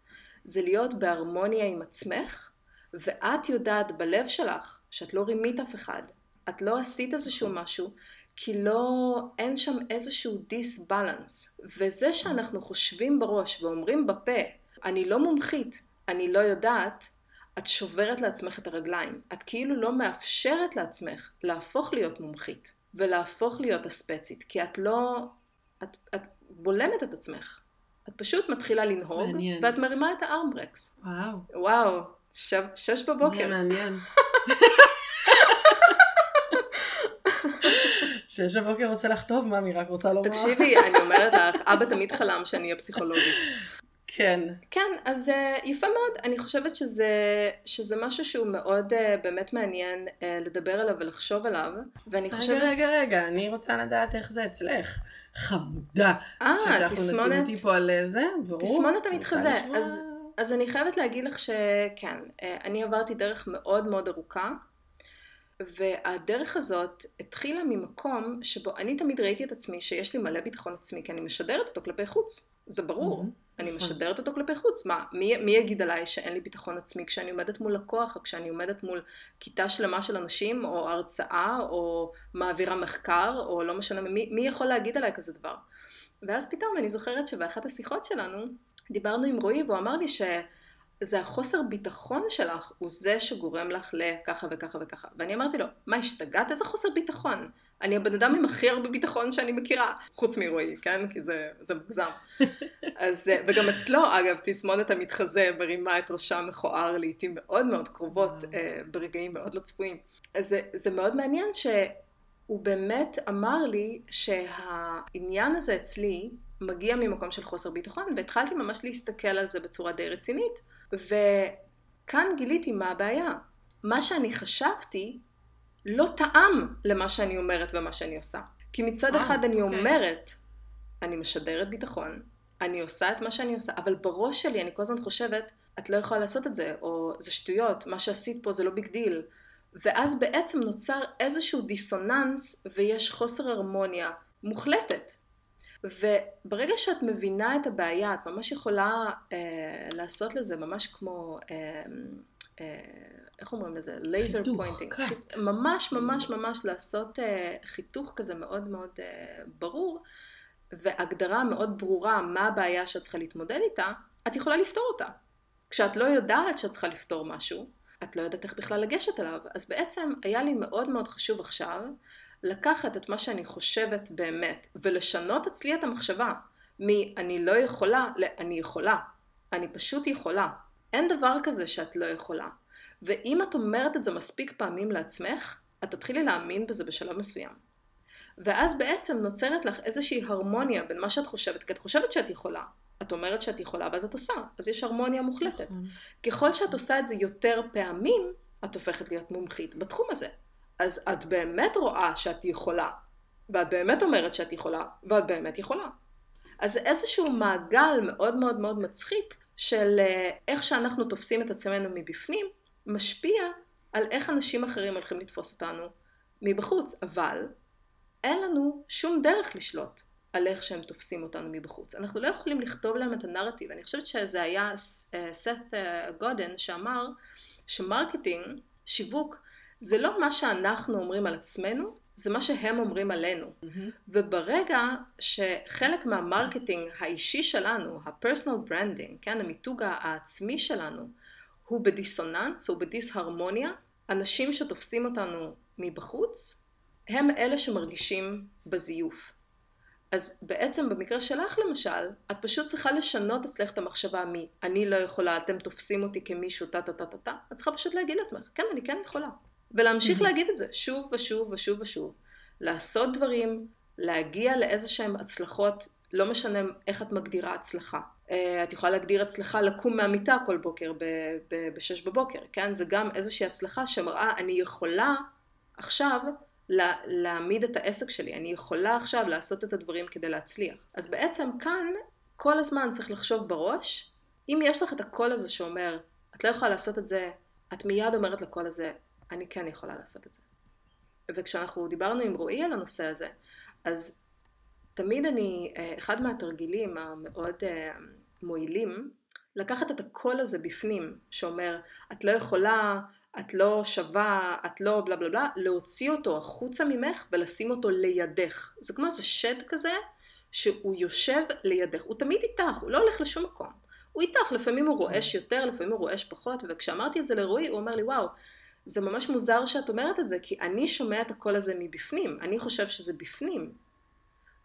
זה להיות בהרמוניה עם עצמך, ואת יודעת בלב שלך שאת לא רימית אף אחד. את לא עשית איזשהו נכון. משהו, כי לא, אין שם איזשהו דיסבלנס. וזה שאנחנו חושבים בראש ואומרים בפה, אני לא מומחית, אני לא יודעת, את שוברת לעצמך את הרגליים. את כאילו לא מאפשרת לעצמך להפוך להיות מומחית ולהפוך להיות אספצית, כי את לא... את, את בולמת את עצמך. את פשוט מתחילה לנהוג, מעניין. ואת מרימה את הארמברקס. וואו, וואו, ש... שש זה בבוקר. מעניין. שש בבוקר עושה לך טוב, מה, אני רק רוצה לומר. תקשיבי, אני אומרת לך, אבא תמיד חלם שאני אהיה פסיכולוגית. כן. כן, אז uh, יפה מאוד. אני חושבת שזה, שזה משהו שהוא מאוד uh, באמת מעניין uh, לדבר עליו ולחשוב עליו, ואני רגע, חושבת... רגע, רגע, אני רוצה לדעת איך זה אצלך. חמודה. אה, שאנחנו נשים תסמונת, אותי פה על זה, ברור. תסמונת המתחזה. רוצה לשמוע. אז- אז אני חייבת להגיד לך שכן, אה, אני עברתי דרך מאוד מאוד ארוכה, והדרך הזאת התחילה ממקום שבו אני תמיד ראיתי את עצמי שיש לי מלא ביטחון עצמי, כי אני משדרת אותו כלפי חוץ. זה ברור. מהמם, אני נכון. משדרת אותו כלפי חוץ. מה, מי, מי יגיד עליי שאין לי ביטחון עצמי כשאני עומדת מול לקוח, או כשאני עומדת מול כיתה שלמה של אנשים, או הרצאה, או מעבירה מחקר, או לא משנה, מי, מי יכול להגיד עליי כזה דבר? ואז פתאום אני זוכרת שבאחת השיחות שלנו, דיברנו עם רועי, והוא אמר לי שזה החוסר ביטחון שלך, הוא זה שגורם לך לככה וככה וככה. ואני אמרתי לו, מה השתגעת? איזה חוסר ביטחון? אני הבן אדם עם הכי הרבה ביטחון שאני מכירה, חוץ מרועי, כן? כי זה, זה מוגזם. אז, אה, וגם אצלו, אגב, תסמונת המתחזה מרימה את ראשה מכוער לעיתים מאוד מאוד קרובות. אה, ברגעים מאוד לא צפויים. אז זה, זה מאוד מעניין שהוא באמת אמר לי שהעניין הזה אצלי מגיע ממקום של חוסר ביטחון, והתחלתי ממש להסתכל על זה בצורה די רצינית, וכאן גיליתי מה הבעיה. מה שאני חשבתי לא טעם למה שאני אומרת ומה שאני עושה. כי מצד אה, אחד אני אוקיי. אומרת, אני משדרת ביטחון, אני עושה את מה שאני עושה, אבל בראש שלי אני כל הזמן חושבת, את לא יכולה לעשות את זה, או זה שטויות, מה שעשית פה זה לא big deal. ואז בעצם נוצר איזשהו דיסוננס ויש חוסר הרמוניה מוחלטת. וברגע שאת מבינה את הבעיה, את ממש יכולה אה, לעשות לזה ממש כמו, אה, אה, איך אומרים לזה? לייזר חיתוך, pointing. cut. ממש ממש ממש לעשות אה, חיתוך כזה מאוד מאוד אה, ברור, והגדרה מאוד ברורה מה הבעיה שאת צריכה להתמודד איתה, את יכולה לפתור אותה. כשאת לא יודעת שאת צריכה לפתור משהו, את לא יודעת איך בכלל לגשת אליו. אז בעצם היה לי מאוד מאוד חשוב עכשיו לקחת את מה שאני חושבת באמת, ולשנות אצלי את המחשבה מ"אני לא יכולה" ל"אני יכולה". אני פשוט יכולה. אין דבר כזה שאת לא יכולה. ואם את אומרת את זה מספיק פעמים לעצמך, את תתחילי להאמין בזה בשלב מסוים. ואז בעצם נוצרת לך איזושהי הרמוניה בין מה שאת חושבת, כי את חושבת שאת יכולה. את אומרת שאת יכולה ואז את עושה, אז יש הרמוניה מוחלטת. נכון. ככל שאת עושה את זה יותר פעמים, את הופכת להיות מומחית בתחום הזה. אז את באמת רואה שאת יכולה, ואת באמת אומרת שאת יכולה, ואת באמת יכולה. אז זה איזשהו מעגל מאוד מאוד מאוד מצחיק של אה, איך שאנחנו תופסים את עצמנו מבפנים, משפיע על איך אנשים אחרים הולכים לתפוס אותנו מבחוץ, אבל אין לנו שום דרך לשלוט על איך שהם תופסים אותנו מבחוץ. אנחנו לא יכולים לכתוב להם את הנרטיב. אני חושבת שזה היה אה, סת' אה, גודין שאמר ש marketing, שיווק, זה לא מה שאנחנו אומרים על עצמנו, זה מה שהם אומרים עלינו. מהמם. וברגע שחלק מה marketing האישי שלנו, ה-personal branding, כן, המיתוג העצמי שלנו, הוא בדיסוננס, הוא בדיסהרמוניה, אנשים שתופסים אותנו מבחוץ, הם אלה שמרגישים בזיוף. אז בעצם במקרה שלך למשל, את פשוט צריכה לשנות אצלך את המחשבה מ- אני לא יכולה, אתם תופסים אותי כמישהו, טה טה טה טה טה, את צריכה פשוט להגיד לעצמך, כן, אני כן יכולה. ולהמשיך Mhm. להגיד את זה שוב ושוב ושוב ושוב. לעשות דברים, להגיע לאיזה שהן הצלחות, לא משנה איך את מגדירה הצלחה. אה, את יכולה להגדיר הצלחה לקום מהמיטה כל בוקר ב- ב- בשש בבוקר, כן? זה גם איזושהי הצלחה שמראה, אני יכולה עכשיו לה- להעמיד את העסק שלי, אני יכולה עכשיו לעשות את הדברים כדי להצליח. אז בעצם כאן כל הזמן צריך לחשוב בראש, אם יש לך את הקול הזה שאומר, את לא יכולה לעשות את זה, את מיד אומרת לקול הזה, אני כן יכולה לעשות את זה. וכשאנחנו דיברנו עם רועי על הנושא הזה, אז תמיד אני, אה, אחד מהתרגילים המאוד אה, מועילים, לקחת את הקול הזה בפנים, שאומר, את לא יכולה, את לא שווה, את לא בלה בלה בלה, להוציא אותו החוצה ממך ולשים אותו לידך. זה כמו איזה שד כזה, שהוא יושב לידך. הוא תמיד איתך, הוא לא הולך לשום מקום. הוא איתך, לפעמים הוא רועש יותר, לפעמים הוא רועש פחות, וכשאמרתי את זה לרועי, הוא אומר לי, וואו, זה ממש מוזר שאת אומרת את זה, כי אני שומע את הקול הזה מבפנים, אני חושב שזה בפנים.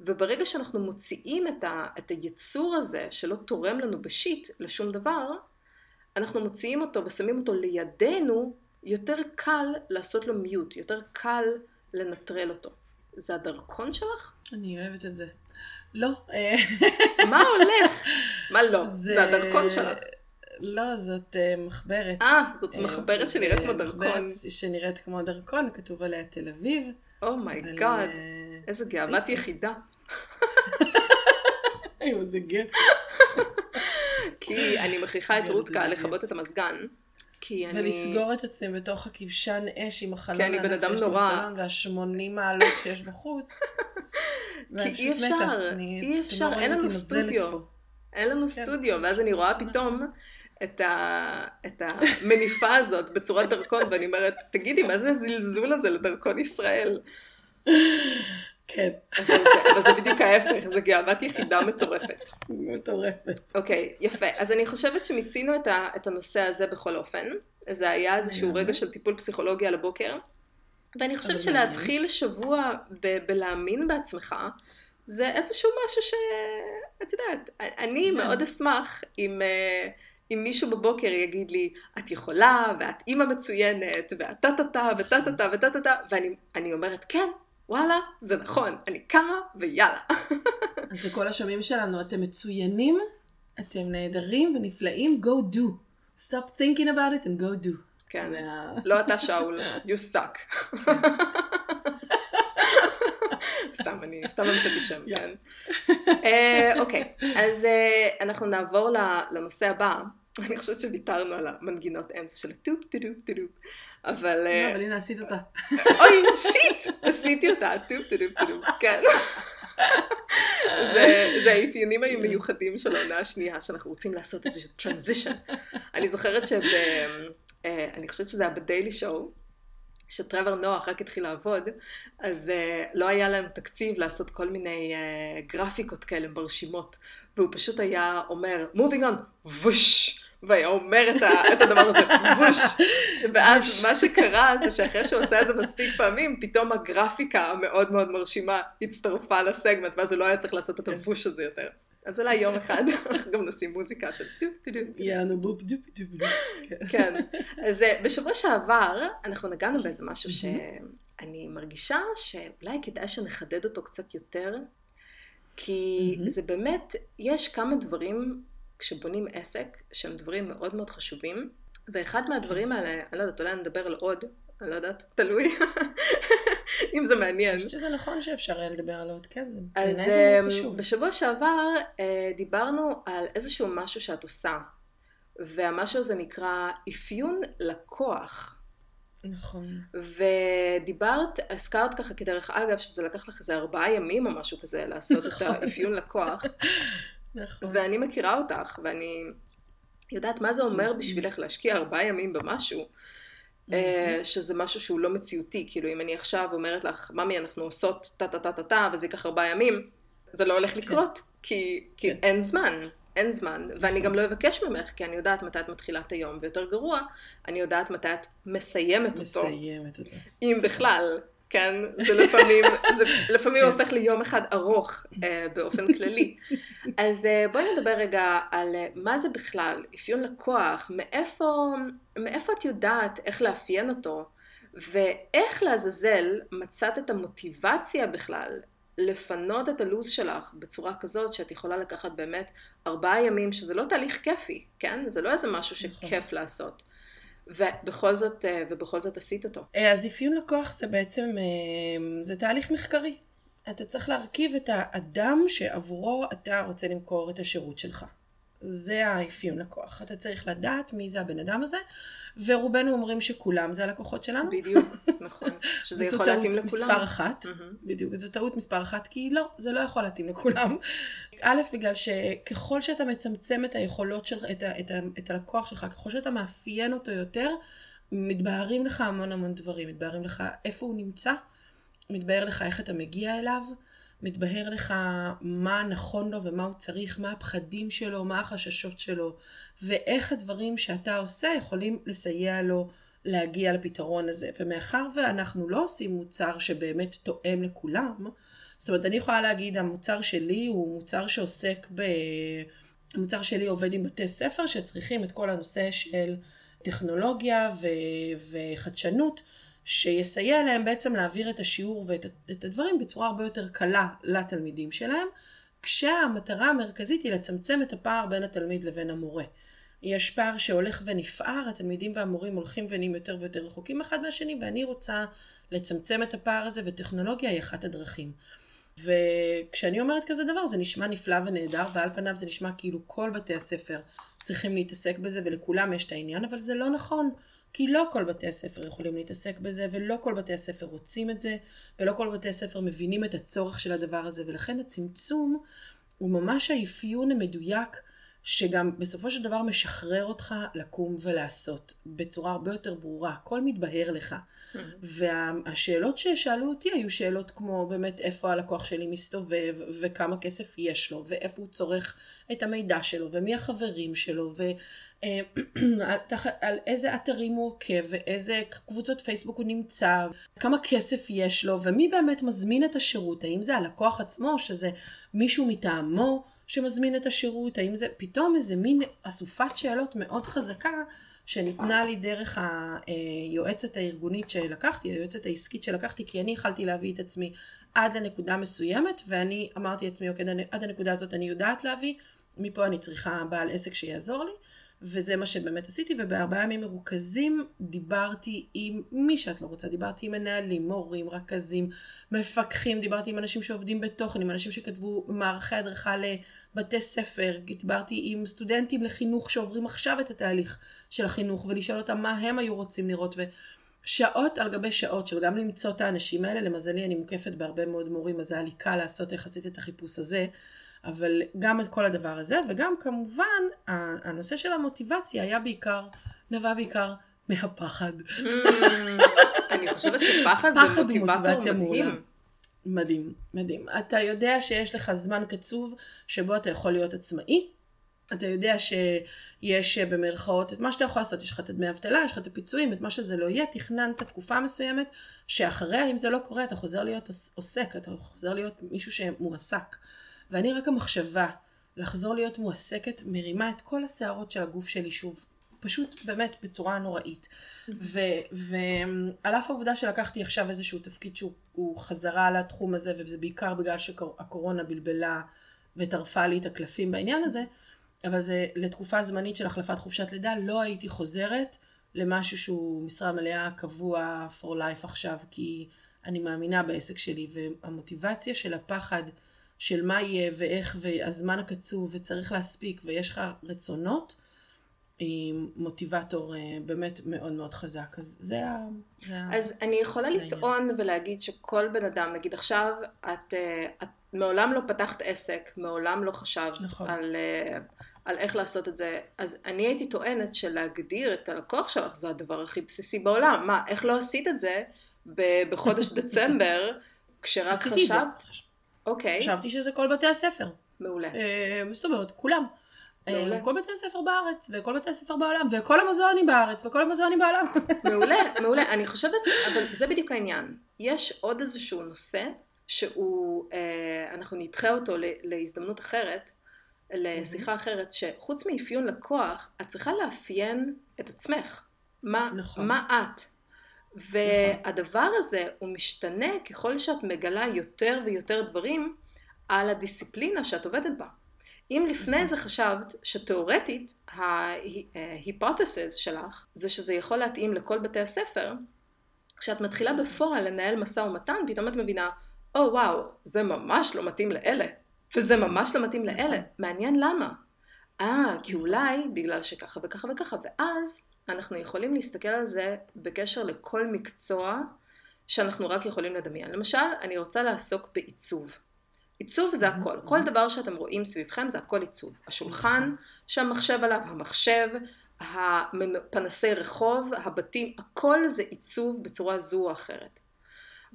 וברגע שאנחנו מוציאים את, ה, את היצור הזה, שלא תורם לנו בשיט לשום דבר, אנחנו מוציאים אותו ושמים אותו לידינו, יותר קל לעשות לו מיוט, יותר קל לנטרל אותו. זה הדרכון שלך? אני אוהבת את זה. לא. אה, מה הולך? מה לא? זה- זה הדרכון שלך. לא, זאת אה, מחברת. אה, זאת אה, מחברת שנראית כמו דרכון. שנראית כמו דרכון, כתוב עליה תל אביב. אומייגאד, אה, איזה גאוות. יחידה. איו, איזה גר. כי אני מכריחה את רותקה לכבות. את המזגן. כי אני... ולסגור את עצמי בתוך הכבשן אש עם החלון כי אני בן אדם נורא. והשמונים מעלות שיש בחוץ. כי אי אפשר. אני- אי אפשר, לא אין לנו נוזלת סטודיו. אין לנו כן. סטודיו, ואז אני רואה פתאום את, ה... את המניפה הזאת בצורת דרכון, ואני אומרת, תגידי, מה זה הזלזול הזה לדרכון ישראל? כן, אבל זה, אבל זה בדיוק ההפך, זה גאוות יחידה מטורפת. מטורפת. אוקיי, יפה. אז אני חושבת שמיצינו את, ה... את הנושא הזה בכל אופן. זה היה איזשהו. רגע של טיפול פסיכולוגי על הבוקר. ואני חושבת שלהתחיל שבוע ב- בלהאמין בעצמך, זה איזשהו משהו ש... את יודעת, אני כן. מאוד אשמח אם, אה, אם מישהו בבוקר יגיד לי, את יכולה, ואת אימא מצוינת, ואת טה טה טה, וטה טה טה, וטה טה טה, ואני אני אומרת, כן, וואלה, זה נכון, אני קמה, ויאללה. אז לכל השומעים שלנו, אתם מצוינים, אתם נהדרים ונפלאים, go do. Stop thinking about it and go do. כן. לא אתה שאול, you suck. סתם, אני סתם המצאתי שם. כן. אה, אוקיי, אז אה, אנחנו נעבור לנושא הבא. אני חושבת שוויתרנו על המנגינות אמצע של הטופ טופ טופ, אבל... אה, לא, אבל הנה עשית אותה. אוי, shit! עשיתי אותה, טופ טופ טופ, כן. זה, זה האפיונים המיוחדים של העונה השנייה, שאנחנו רוצים לעשות איזשהו transition. אני זוכרת שב... אה, אני חושבת שזה היה ב Daily Show, שטרוור נואה רק התחיל לעבוד, אז אה, לא היה להם תקציב לעשות כל מיני אה, גרפיקות כאלה מרשימות, והוא פשוט היה אומר, moving on, whoosh, והיה אומר את, ה, את הדבר הזה, whoosh, ואז מה שקרה זה שאחרי שהוא עשה את זה מספיק פעמים, פתאום הגרפיקה המאוד מאוד מרשימה הצטרפה לסגמנט, ואז הוא לא היה צריך לעשות את ה whoosh הזה יותר. אז אולי יום אחד גם נשים מוזיקה של טו טו טו. יהיה לנו בופ דופ דופ דופ. כן. כן. אז אה, בשבוע שעבר אנחנו נגענו באיזה משהו שאני מרגישה שאולי כדאי שנחדד אותו קצת יותר, כי מהמם. זה באמת, יש כמה דברים כשבונים עסק שהם דברים מאוד מאוד חשובים, ואחד מהדברים האלה, אני לא יודעת, אולי נדבר על עוד, אני לא יודעת, תלוי, אם זה אני מעניין. חושבת שזה נכון שאפשר היה לדבר על עוד, כן, זה אז זה מאוד חשוב. בשבוע שעבר אה, דיברנו על איזשהו משהו שאת עושה, והמשהו הזה נקרא אפיון לקוח. נכון. ודיברת, הזכרת ככה כדרך אגב, שזה לקח לך איזה ארבעה ימים או משהו כזה לעשות את נכון. האפיון לקוח, נכון. ואני מכירה אותך, ואני יודעת מה זה אומר Mhm. בשבילך להשקיע ארבעה ימים במשהו, אה, שזה משהו שהוא לא מציאותי, כאילו אם אני עכשיו אומרת לך, ממי אנחנו עושות טה טה טה טה טה, וזה ייקח ארבעה ימים, זה לא הולך לקרות, כי, כי כן. אין זמן, אין זמן, ואני גם לא אבקש ממך, כי אני יודעת מתי את מתחילה את היום, ויותר גרוע, אני יודעת מתי את מסיימת אותו, מסיימת אותו. אם בכלל. כן, זה לפעמים, זה לפעמים הופך ליום אחד ארוך אה, באופן כללי. אז אה, בואי נדבר רגע על אה, מה זה בכלל אפיון לקוח, מאיפה, מאיפה את יודעת איך לאפיין אותו, ואיך לעזאזל מצאת את המוטיבציה בכלל לפנות את הלו"ז שלך בצורה כזאת שאת יכולה לקחת באמת ארבעה ימים, שזה לא תהליך כיפי, כן? זה לא איזה משהו נכון. שכיף לעשות. ובכל זאת, אה, ובכל זאת עשית אותו. אה, אז אפיון לקוח זה בעצם, אה, זה תהליך מחקרי. אתה צריך להרכיב את האדם שעבורו אתה רוצה למכור את השירות שלך. זה האפיון לקוח. אתה צריך לדעת מי זה הבן אדם הזה, ורובנו אומרים שכולם זה הלקוחות שלנו. בדיוק, נכון. שזה יכול להתאים לכולם. זו טעות מספר אחת, מהמם. בדיוק, זו טעות מספר אחת, כי לא, זה לא יכול להתאים לכולם. א', בגלל שככל שאתה מצמצם את היכולות שלך, את, ה, את, ה, את הלקוח שלך, ככל שאתה מאפיין אותו יותר, מתבהרים לך המון המון דברים. מתבהרים לך איפה הוא נמצא, מתבהר לך איך אתה מגיע אליו, מתבהר לך מה נכון לו ומה הוא צריך, מה הפחדים שלו, מה החששות שלו, ואיך הדברים שאתה עושה יכולים לסייע לו להגיע לפתרון הזה. ומאחר ואנחנו לא עושים מוצר שבאמת תואם לכולם, זאת אומרת, אני יכולה להגיד, המוצר שלי הוא מוצר שעוסק ב... המוצר שלי עובד עם בתי ספר שצריכים את כל הנושא של טכנולוגיה ו... וחדשנות, שיסייע להם בעצם להעביר את השיעור ואת את הדברים בצורה הרבה יותר קלה לתלמידים שלהם, כשהמטרה המרכזית היא לצמצם את הפער בין התלמיד לבין המורה. יש פער שהולך ונפער, התלמידים והמורים הולכים ונהיים יותר ויותר רחוקים אחד מהשני, ואני רוצה לצמצם את הפער הזה, וטכנולוגיה היא אחת הדרכים. וכשאני אומרת כזה דבר זה נשמע נפלא ונהדר ועל פניו זה נשמע כאילו כל בתי הספר צריכים להתעסק בזה ולכולם יש את העניין אבל זה לא נכון כי לא כל בתי הספר יכולים להתעסק בזה ולא כל בתי הספר רוצים את זה ולא כל בתי הספר מבינים את הצורך של הדבר הזה ולכן הצמצום הוא ממש האפיון המדויק שגם בסופו של דבר משחרר אותך לקום ולעשות בצורה הרבה יותר ברורה, הכל מתבהר לך. והשאלות ששאלו אותי היו שאלות כמו באמת איפה הלקוח שלי מסתובב וכמה כסף יש לו ואיפה הוא צורך את המידע שלו ומי החברים שלו ועל איזה אתרים הוא עוקב ואיזה קבוצות פייסבוק הוא נמצא, כמה כסף יש לו ומי באמת מזמין את השירות, האם זה הלקוח עצמו או שזה מישהו מטעמו שמזמין את השירות, האם זה פתאום איזה מין אסופת שאלות מאוד חזקה שניתנה לי דרך היועצת הארגונית שלקחתי, היועצת העסקית שלקחתי, כי אני יכלתי להביא את עצמי עד לנקודה מסוימת, ואני אמרתי לעצמי, אוקיי, עד הנקודה הזאת אני יודעת להביא, מפה אני צריכה בעל עסק שיעזור לי, וזה מה שבאמת עשיתי, ובארבעה ימים מרוכזים דיברתי עם מי שאת לא רוצה, דיברתי עם מנהלים, מורים, רכזים, מפקחים, דיברתי עם אנשים שעובדים בתוכן, עם אנשים שכתבו מערכי הדרכה לבתי ספר, דיברתי עם סטודנטים לחינוך שעוברים עכשיו את התהליך של החינוך, ולשאול אותם מה הם היו רוצים לראות, ושעות על גבי שעות של גם למצוא את האנשים האלה, למזלי אני מוקפת בהרבה מאוד מורים, אז היה לי קל לעשות יחסית את החיפוש הזה. אבל גם את כל הדבר הזה, וגם כמובן הנושא של המוטיבציה היה בעיקר, נבע בעיקר מהפחד. אני חושבת שפחד זה מוטיבטור מדהים. מדהים, מדהים. אתה יודע שיש לך זמן קצוב שבו אתה יכול להיות עצמאי. אתה יודע שיש במרכאות את מה שאתה יכול לעשות, יש לך את דמי אבטלה, יש לך את הפיצויים, את מה שזה לא יהיה, תכננת תקופה מסוימת, שאחריה אם זה לא קורה אתה חוזר להיות עוסק, אתה חוזר להיות מישהו שמועסק. ואני רק המחשבה לחזור להיות מועסקת מרימה את כל השערות של הגוף שלי שוב, פשוט באמת בצורה נוראית. ועל אף העובדה שלקחתי עכשיו איזשהו תפקיד שהוא חזרה לתחום הזה, וזה בעיקר בגלל שהקורונה בלבלה וטרפה לי את הקלפים בעניין הזה, אבל זה לתקופה זמנית של החלפת חופשת לידה, לא הייתי חוזרת למשהו שהוא משרה מלאה קבוע for life עכשיו, כי אני מאמינה בעסק שלי, והמוטיבציה של הפחד של מה יהיה ואיך והזמן הקצוב וצריך להספיק ויש לך רצונות, מוטיבטור אה, באמת מאוד מאוד חזק. אז זה ה... אז אני יכולה לטעון ולהגיד שכל בן אדם, נגיד עכשיו, את, אה, את מעולם לא פתחת עסק, מעולם לא חשבת נכון. על, אה, על איך לעשות את זה, אז אני הייתי טוענת שלהגדיר את הלקוח שלך זה הדבר הכי בסיסי בעולם. מה, איך לא עשית את זה בחודש דצמבר, כשרק חשבת? אוקיי. חשבתי שזה כל בתי הספר. מעולה. זאת אומרת, כולם. מעולה. כל בתי הספר בארץ, וכל בתי הספר בעולם, וכל המוזיאונים בארץ, וכל המוזיאונים בעולם. מעולה, מעולה. אני חושבת, אבל זה בדיוק העניין. יש עוד איזשהו נושא שהוא, אה, אנחנו נדחה אותו להזדמנות אחרת, לשיחה אחרת, שחוץ מאפיון לקוח, את צריכה לאפיין את עצמך. מה, נכון. מה את? והדבר הזה הוא משתנה ככל שאת מגלה יותר ויותר דברים על הדיסציפלינה שאת עובדת בה. אם לפני נכון. זה חשבת שתאורטית ההיפותסיס שלך זה שזה יכול להתאים לכל בתי הספר, כשאת מתחילה בפועל לנהל משא ומתן, פתאום את מבינה, או oh, וואו, זה ממש לא מתאים לאלה, וזה ממש לא מתאים לאלה. נכון. מעניין למה. אה, כי נכון. אולי בגלל שככה וככה וככה, ואז אנחנו יכולים להסתכל על זה בקשר לכל מקצוע שאנחנו רק יכולים לדמיין. למשל, אני רוצה לעסוק בעיצוב. עיצוב זה הכל. כל דבר שאתם רואים סביבכם זה הכל עיצוב. השולחן נכון. שהמחשב עליו, המחשב, המנ- פנסי רחוב, הבתים, הכל זה עיצוב בצורה זו או אחרת.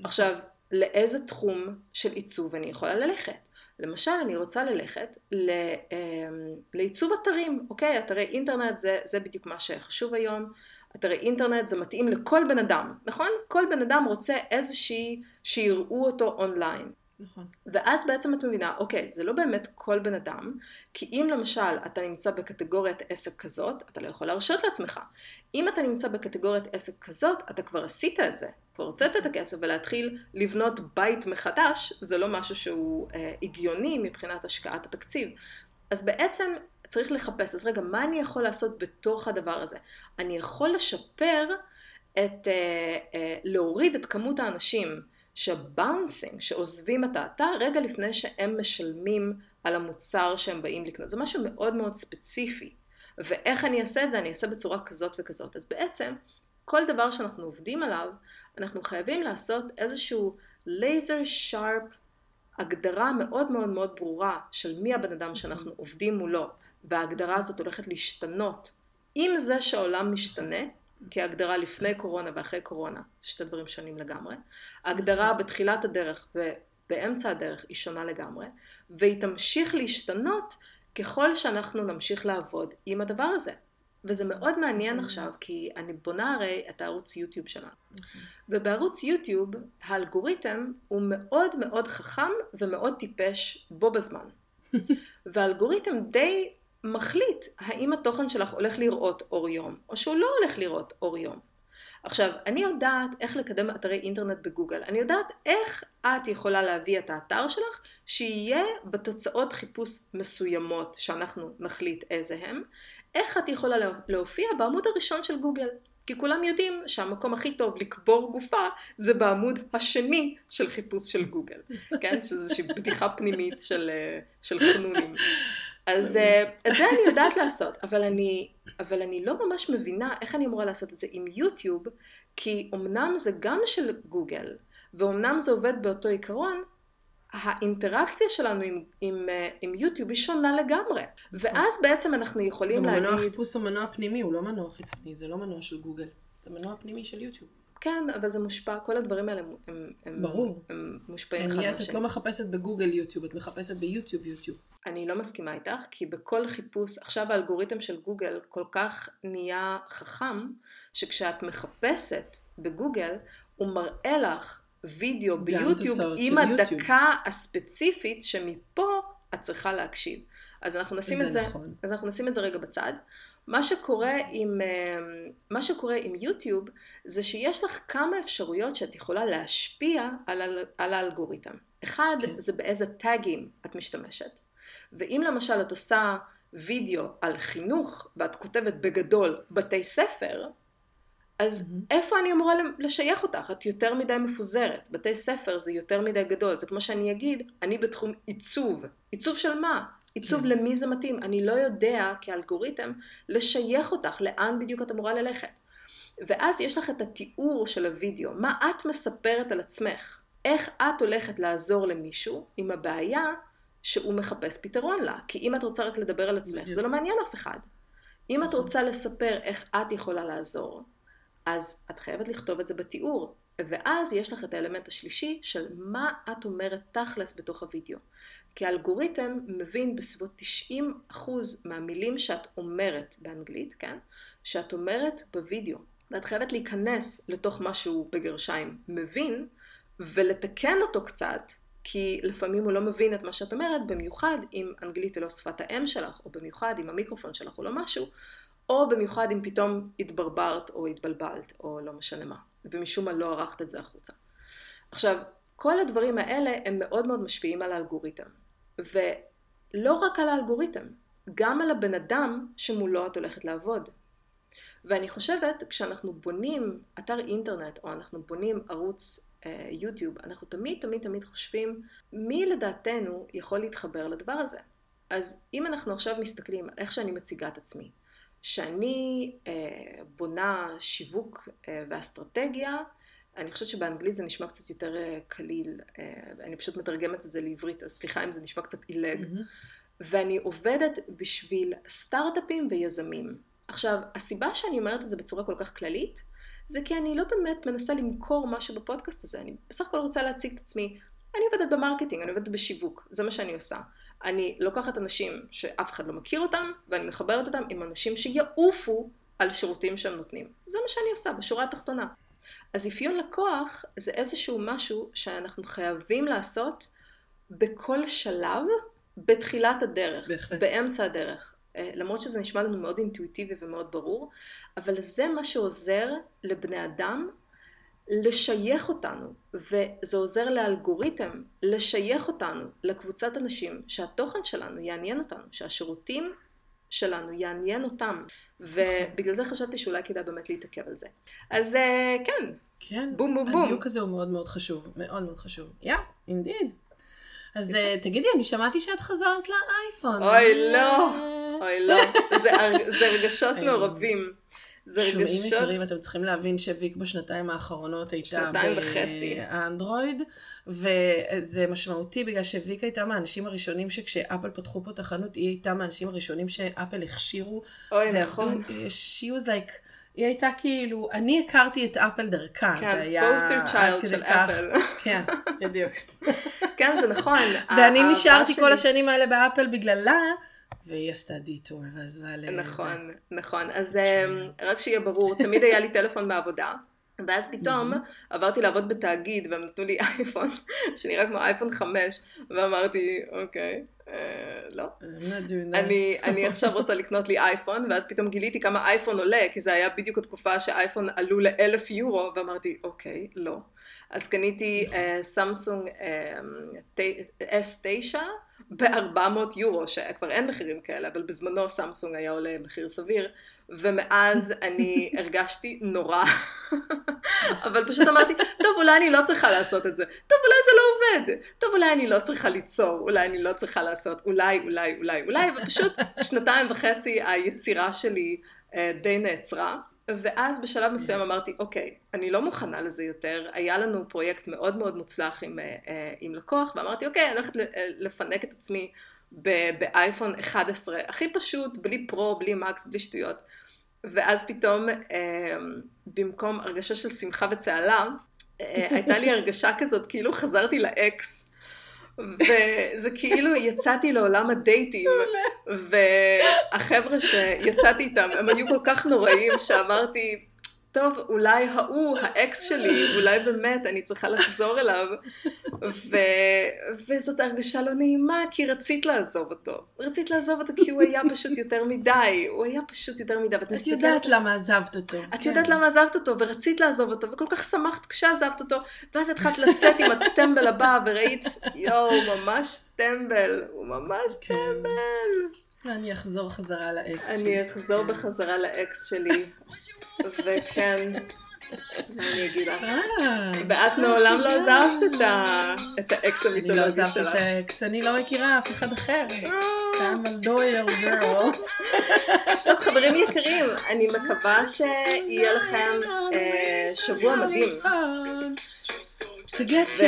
עכשיו, לאיזה תחום של עיצוב אני יכולה ללכת? למשל, אני רוצה ללכת ל, אמ, לעיצוב אתרים, אוקיי? אתרי אינטרנט זה, זה בדיוק מה שחשוב היום. אתרי אינטרנט זה מתאים לכל בן אדם, נכון? כל בן אדם רוצה איזושהי, שיראו אותו אונליין. נכון. ואז בעצם את מבינה, אוקיי, זה לא באמת כל בן אדם, כי אם למשל אתה נמצא בקטגוריית עסק כזאת, אתה לא יכול להרשות לעצמך. אם אתה נמצא בקטגוריית עסק כזאת, אתה כבר עשית את זה, כבר הוצאת את הכסף ולהתחיל לבנות בית מחדש, זה לא משהו שהוא אה, הגיוני מבחינת השקעת התקציב. אז בעצם צריך לחפש, אז רגע, מה אני יכול לעשות בתוך הדבר הזה? אני יכול לשפר את, אה, אה, להוריד את כמות האנשים שבאונסינג, שעוזבים את האתר רגע לפני שהם משלמים על המוצר שהם באים לקנות. זה משהו מאוד מאוד ספציפי. ואיך אני אעשה את זה? אני אעשה בצורה כזאת וכזאת. אז בעצם, כל דבר שאנחנו עובדים עליו, אנחנו חייבים לעשות איזשהו לייזר שרפ, הגדרה מאוד מאוד מאוד ברורה של מי הבן אדם שאנחנו עובדים מולו, וההגדרה הזאת הולכת להשתנות. עם זה שהעולם משתנה, כי ההגדרה לפני קורונה ואחרי קורונה, זה שתי דברים שונים לגמרי. ההגדרה בתחילת הדרך ובאמצע הדרך היא שונה לגמרי, והיא תמשיך להשתנות ככל שאנחנו נמשיך לעבוד עם הדבר הזה. וזה מאוד מעניין עכשיו, כי אני בונה הרי את הערוץ יוטיוב שלנו. נכון. ובערוץ יוטיוב האלגוריתם הוא מאוד מאוד חכם ומאוד טיפש בו בזמן. והאלגוריתם די מחליט האם התוכן שלך הולך לראות אור יום, או שהוא לא הולך לראות אור יום. עכשיו, אני יודעת איך לקדם אתרי אינטרנט בגוגל. אני יודעת איך את יכולה להביא את האתר שלך, שיהיה בתוצאות חיפוש מסוימות שאנחנו נחליט איזה הם. איך את יכולה להופיע בעמוד הראשון של גוגל. כי כולם יודעים שהמקום הכי טוב לקבור גופה זה בעמוד השני של חיפוש של גוגל, כן? שזו איזושהי בדיחה פנימית של, אה, של חנונים. אז אה, את זה אני יודעת לעשות, אבל אני, אבל אני לא ממש מבינה איך אני אמורה לעשות את זה עם יוטיוב, כי אמנם זה גם של גוגל, ואומנם זה עובד באותו עיקרון, האינטראקציה שלנו עם, עם, אה, עם יוטיוב היא שונה לגמרי. ואז בעצם אנחנו יכולים להגיד... מנוע חיפוש הוא מנוע פנימי, הוא לא מנוע חיצוני, זה לא מנוע של גוגל. זה מנוע פנימי של יוטיוב. כן, אבל זה מושפע, כל הדברים האלה הם, הם, ברור. הם מושפעים אחד אני, את מהשני. לא מחפשת בגוגל יוטיוב, את מחפשת ביוטיוב יוטיוב. אני לא מסכימה איתך, כי בכל חיפוש, עכשיו האלגוריתם של גוגל כל כך נהיה חכם, שכשאת מחפשת בגוגל, הוא מראה לך וידאו ביוטיוב עם. הדקה הספציפית שמפה את צריכה להקשיב. אז אנחנו נשים זה את זה, נכון. אז אנחנו נשים את זה רגע בצד. מה שקורה עם, אה, מה שקורה עם יוטיוב זה שיש לך כמה אפשרויות שאת יכולה להשפיע על, על האלגוריתם. אחד כן. זה באיזה טאגים את משתמשת. ואם למשל את עושה וידאו על חינוך ואת כותבת בגדול בתי ספר, אז מהמם. איפה אני אמורה לשייך אותך? את יותר מדי מפוזרת. בתי ספר זה יותר מדי גדול. זה כמו שאני אגיד, אני בתחום עיצוב. עיצוב של מה? עיצוב כן. למי זה מתאים. אני לא יודע כאלגוריתם לשייך אותך לאן בדיוק את אמורה ללכת. ואז יש לך את התיאור של הוידאו. מה את מספרת על עצמך? איך את הולכת לעזור למישהו עם הבעיה שהוא מחפש פתרון לה? כי אם את רוצה רק לדבר על עצמך. זה לא מעניין אף אחד. אם את נכון. רוצה לספר איך את יכולה לעזור, אז את חייבת לכתוב את זה בתיאור. ואז יש לך את האלמנט השלישי של מה את אומרת תכלס בתוך הוידאו. כי האלגוריתם מבין בסביבות 90% מהמילים שאת אומרת באנגלית, כן? שאת אומרת בוידאו. ואת חייבת להיכנס לתוך משהו בגרשיים מבין, ולתקן אותו קצת, כי לפעמים הוא לא מבין את מה שאת אומרת, במיוחד אם אנגלית היא לא שפת האם שלך, או במיוחד אם המיקרופון שלך הוא לא משהו, או במיוחד אם פתאום התברברת או התבלבלת, או לא משנה מה, ומשום מה לא ערכת את זה החוצה. עכשיו, כל הדברים האלה הם מאוד מאוד משפיעים על האלגוריתם. ולא רק על האלגוריתם, גם על הבן אדם שמולו את הולכת לעבוד. ואני חושבת, כשאנחנו בונים אתר אינטרנט, או אנחנו בונים ערוץ אה, יוטיוב, אנחנו תמיד תמיד תמיד חושבים מי לדעתנו יכול להתחבר לדבר הזה. אז אם אנחנו עכשיו מסתכלים על איך שאני מציגה את עצמי, שאני אה, בונה שיווק אה, ואסטרטגיה, אני חושבת שבאנגלית זה נשמע קצת יותר אה, קליל, אה, אני פשוט מתרגמת את זה לעברית, אז סליחה אם זה נשמע קצת עילג. אמ-המ. ואני עובדת בשביל סטארט-אפים ויזמים. עכשיו, הסיבה שאני אומרת את זה בצורה כל כך כללית, זה כי אני לא באמת מנסה למכור משהו בפודקאסט הזה, אני בסך הכל רוצה להציג את עצמי. אני עובדת ב marketing, אני עובדת בשיווק, זה מה שאני עושה. אני לוקחת אנשים שאף אחד לא מכיר אותם, ואני מחברת אותם עם אנשים שיעופו על שירותים שהם נותנים. זה מה שאני עושה, בשורה התחתונה. אז אפיון לקוח זה איזשהו משהו שאנחנו חייבים לעשות בכל שלב בתחילת הדרך, בהחלט. באמצע הדרך. אה, למרות שזה נשמע לנו מאוד אינטואיטיבי ומאוד ברור, אבל זה מה שעוזר לבני אדם לשייך אותנו, וזה עוזר לאלגוריתם לשייך אותנו לקבוצת אנשים שהתוכן שלנו יעניין אותנו, שהשירותים שלנו יעניין אותם, ובגלל זה חשבתי שאולי כדאי באמת להתעכב על זה. אז אה, כן, כן, בום בום בום. הדיוק הזה הוא מאוד מאוד חשוב, מאוד מאוד חשוב. יא, אינדיד. אז אה, תגידי, אני שמעתי שאת חזרת לאייפון. אוי לא, אוי לא, זה רגשות מעורבים. זה רגשות... שומעים יקרים, אתם צריכים להבין שוויק בשנתיים האחרונות הייתה באנדרואיד, וזה משמעותי בגלל שוויק הייתה מהאנשים הראשונים שכשאפל פתחו פה את החנות, היא הייתה מהאנשים הראשונים שאפל הכשירו. אוי, נכון. she was like... היא הייתה כאילו, אני הכרתי את אפל דרכה, כן, זה היה... poster child של אפל. כן, בדיוק. כן, זה נכון. ואני נשארתי כל השנים האלה באפל בגללה, והיא עשתה detour ועזבה ל... נכון, נכון. אז. אמ, רק שיהיה ברור, תמיד היה לי טלפון בעבודה. ואז פתאום עברתי לעבוד בתאגיד והם נתנו לי אייפון שנראה כמו אייפון 5 ואמרתי אוקיי אה, לא אני, אני עכשיו רוצה לקנות לי אייפון ואז פתאום גיליתי כמה אייפון עולה כי זה היה בדיוק התקופה שאייפון עלו לאלף יורו ואמרתי אוקיי לא אז קניתי סמסונג S9 ב-400 יורו, שכבר אין מחירים כאלה, אבל בזמנו סמסונג היה עולה מחיר סביר, ומאז אני הרגשתי נורא. אבל פשוט אמרתי, טוב, אולי אני לא צריכה לעשות את זה. טוב, אולי זה לא עובד. טוב, אולי אני לא צריכה ליצור, אולי אני לא צריכה לעשות, אולי, אולי, אולי, אולי, ופשוט שנתיים וחצי היצירה שלי אה, די נעצרה. ואז בשלב מסוים אמרתי, אוקיי, אני לא מוכנה לזה יותר, היה לנו פרויקט מאוד מאוד מוצלח עם, אה, אה, עם לקוח, ואמרתי, אוקיי, אני הולכת אה, לפנק את עצמי באייפון 11, הכי פשוט, בלי פרו, בלי מקס, בלי שטויות. ואז פתאום, במקום הרגשה של שמחה וצהלה, הייתה לי הרגשה כזאת, כאילו חזרתי לאקס. וזה כאילו יצאתי לעולם הדייטים, והחבר'ה שיצאתי איתם, הם היו כל כך נוראים שאמרתי, טוב, אולי ההוא, האקס שלי, אולי באמת אני צריכה לחזור אליו. ו... וזאת הרגשה לא נעימה, כי רצית לעזוב אותו. רצית לעזוב אותו כי הוא היה פשוט יותר מדי, הוא היה פשוט יותר מדי. את מסתכלת... יודעת למה עזבת אותו. את כן. יודעת למה עזבת אותו, ורצית לעזוב אותו, וכל כך שמחת כשעזבת אותו, ואז התחלת לצאת עם הטמבל הבא, וראית, יואו, ממש טמבל, הוא ממש כן. טמבל. אני אחזור חזרה לאקס שלי. אני אחזור כן. בחזרה לאקס שלי, וכן, מה אני אגיד לך? אה, ואת מעולם לא עזבת את האקס המיתולוגי שלך. אני לא עזבת את האקס, אני לא מכירה אף אחד אחר. I'm a loyal girl. טוב, חברים יקרים, אני מקווה שיהיה לכם אה, שבוע מדהים. תגצ'ה.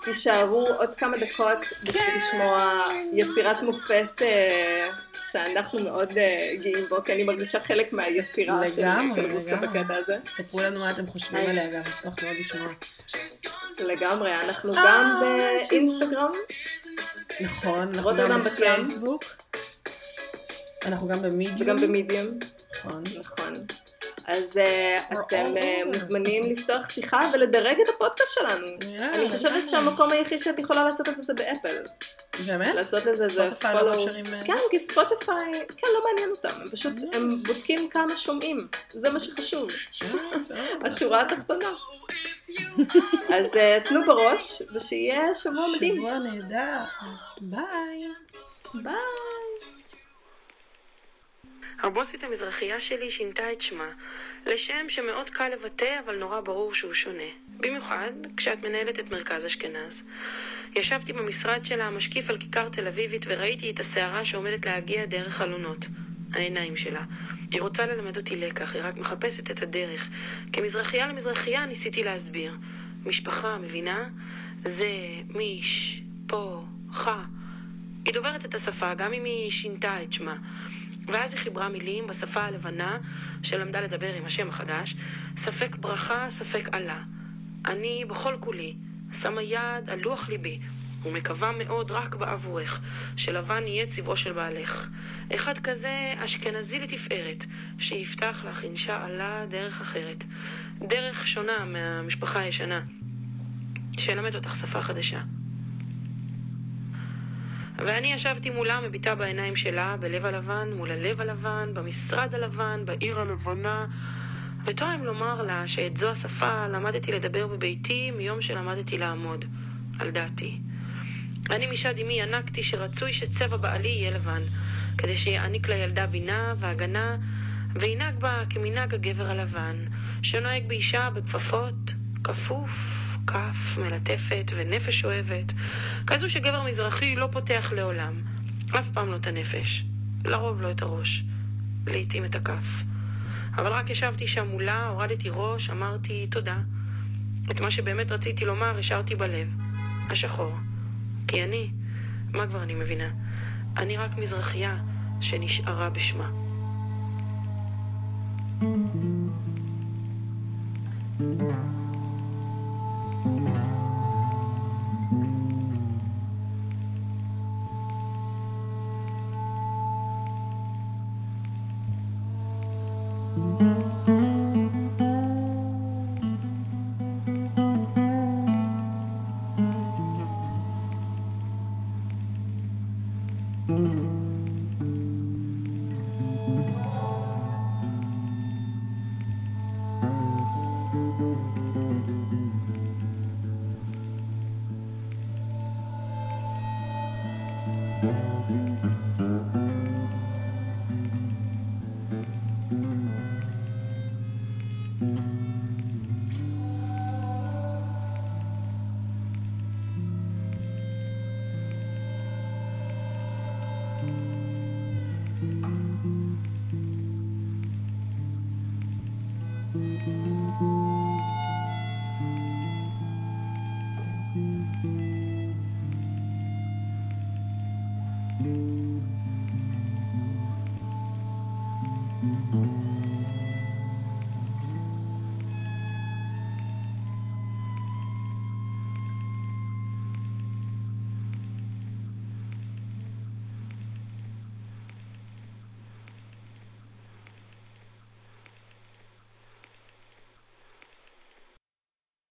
ותישארו עוד כמה דקות בשביל כן. לשמוע יצירת מופת אה, שאנחנו מאוד אה, גאים בו, כי אני מרגישה חלק מהיצירה של לגמרי. בקטע הזה. ספרו לנו מה אתם חושבים. עליה, גם נשמח מאוד לשמוע. לגמרי, אנחנו אה, גם באינסטגרם, נכון, אנחנו גם. בפייסבוק. אנחנו גם במדיום. וגם במדיום, נכון. נכון. אז אה, We're אתם אה. מוזמנים לפתוח שיחה ולדרג את הפודקאסט שלנו. אני חושבת. שהמקום היחיד שאת יכולה לעשות את זה זה באפל. באמת? לעשות לזה זה לא follow. מאפשרים... אה, כן, כי ספוטיפיי, כן, לא מעניין אותם, הם פשוט. הם בודקים כמה שומעים, זה מה שחשוב, אה. השורה התחתונה. אז אה, תנו בראש, ושיהיה שבוע מדהים. שבוע נהדר. ביי. ביי. הבוסית המזרחייה שלי שינתה את שמה, לשם שמאוד קל לבטא אבל נורא ברור שהוא שונה. במיוחד כשאת מנהלת את מרכז אשכנז. ישבתי במשרד שלה משקיף על כיכר תל אביבית וראיתי את הסערה שעומדת להגיע דרך חלונות. העיניים שלה. היא רוצה ללמד אותי לקח, היא רק מחפשת את הדרך. כמזרחייה למזרחייה ניסיתי להסביר. משפחה, מבינה? זה, מיש, פה, חה. היא דוברת את השפה, גם אם היא שינתה את שמה. ואז היא חיברה מילים בשפה הלבנה, שלמדה לדבר עם השם החדש, ספק ברכה, ספק עלה. אני, בכל כולי, שמה יד על לוח ליבי, ומקווה מאוד רק בעבורך, שלבן יהיה צבעו של בעלך. אחד כזה אשכנזי לתפארת, שיפתח לך אינשא עלה דרך אחרת. דרך שונה מהמשפחה הישנה, שילמד אותך שפה חדשה. ואני ישבתי מולה, מביטה בעיניים שלה, בלב הלבן, מול הלב הלבן, במשרד הלבן, בעיר הלבנה, ותואם לומר לה שאת זו השפה למדתי לדבר בביתי מיום שלמדתי לעמוד, על דעתי. אני משד אמי ינקתי שרצוי שצבע בעלי יהיה לבן, כדי שיעניק לילדה בינה והגנה, וינהג בה כמנהג הגבר הלבן, שנוהג באישה בכפפות, כפוף, כף, מלטפת ונפש אוהבת, כזו שגבר מזרחי לא פותח לעולם, אף פעם לא את הנפש, לרוב לא את הראש, לעתים את הכף. אבל רק ישבתי שם מולה, הורדתי ראש, אמרתי תודה. את מה שבאמת רציתי לומר השארתי בלב, השחור. כי אני, מה כבר אני מבינה? אני רק מזרחייה שנשארה בשמה. Thank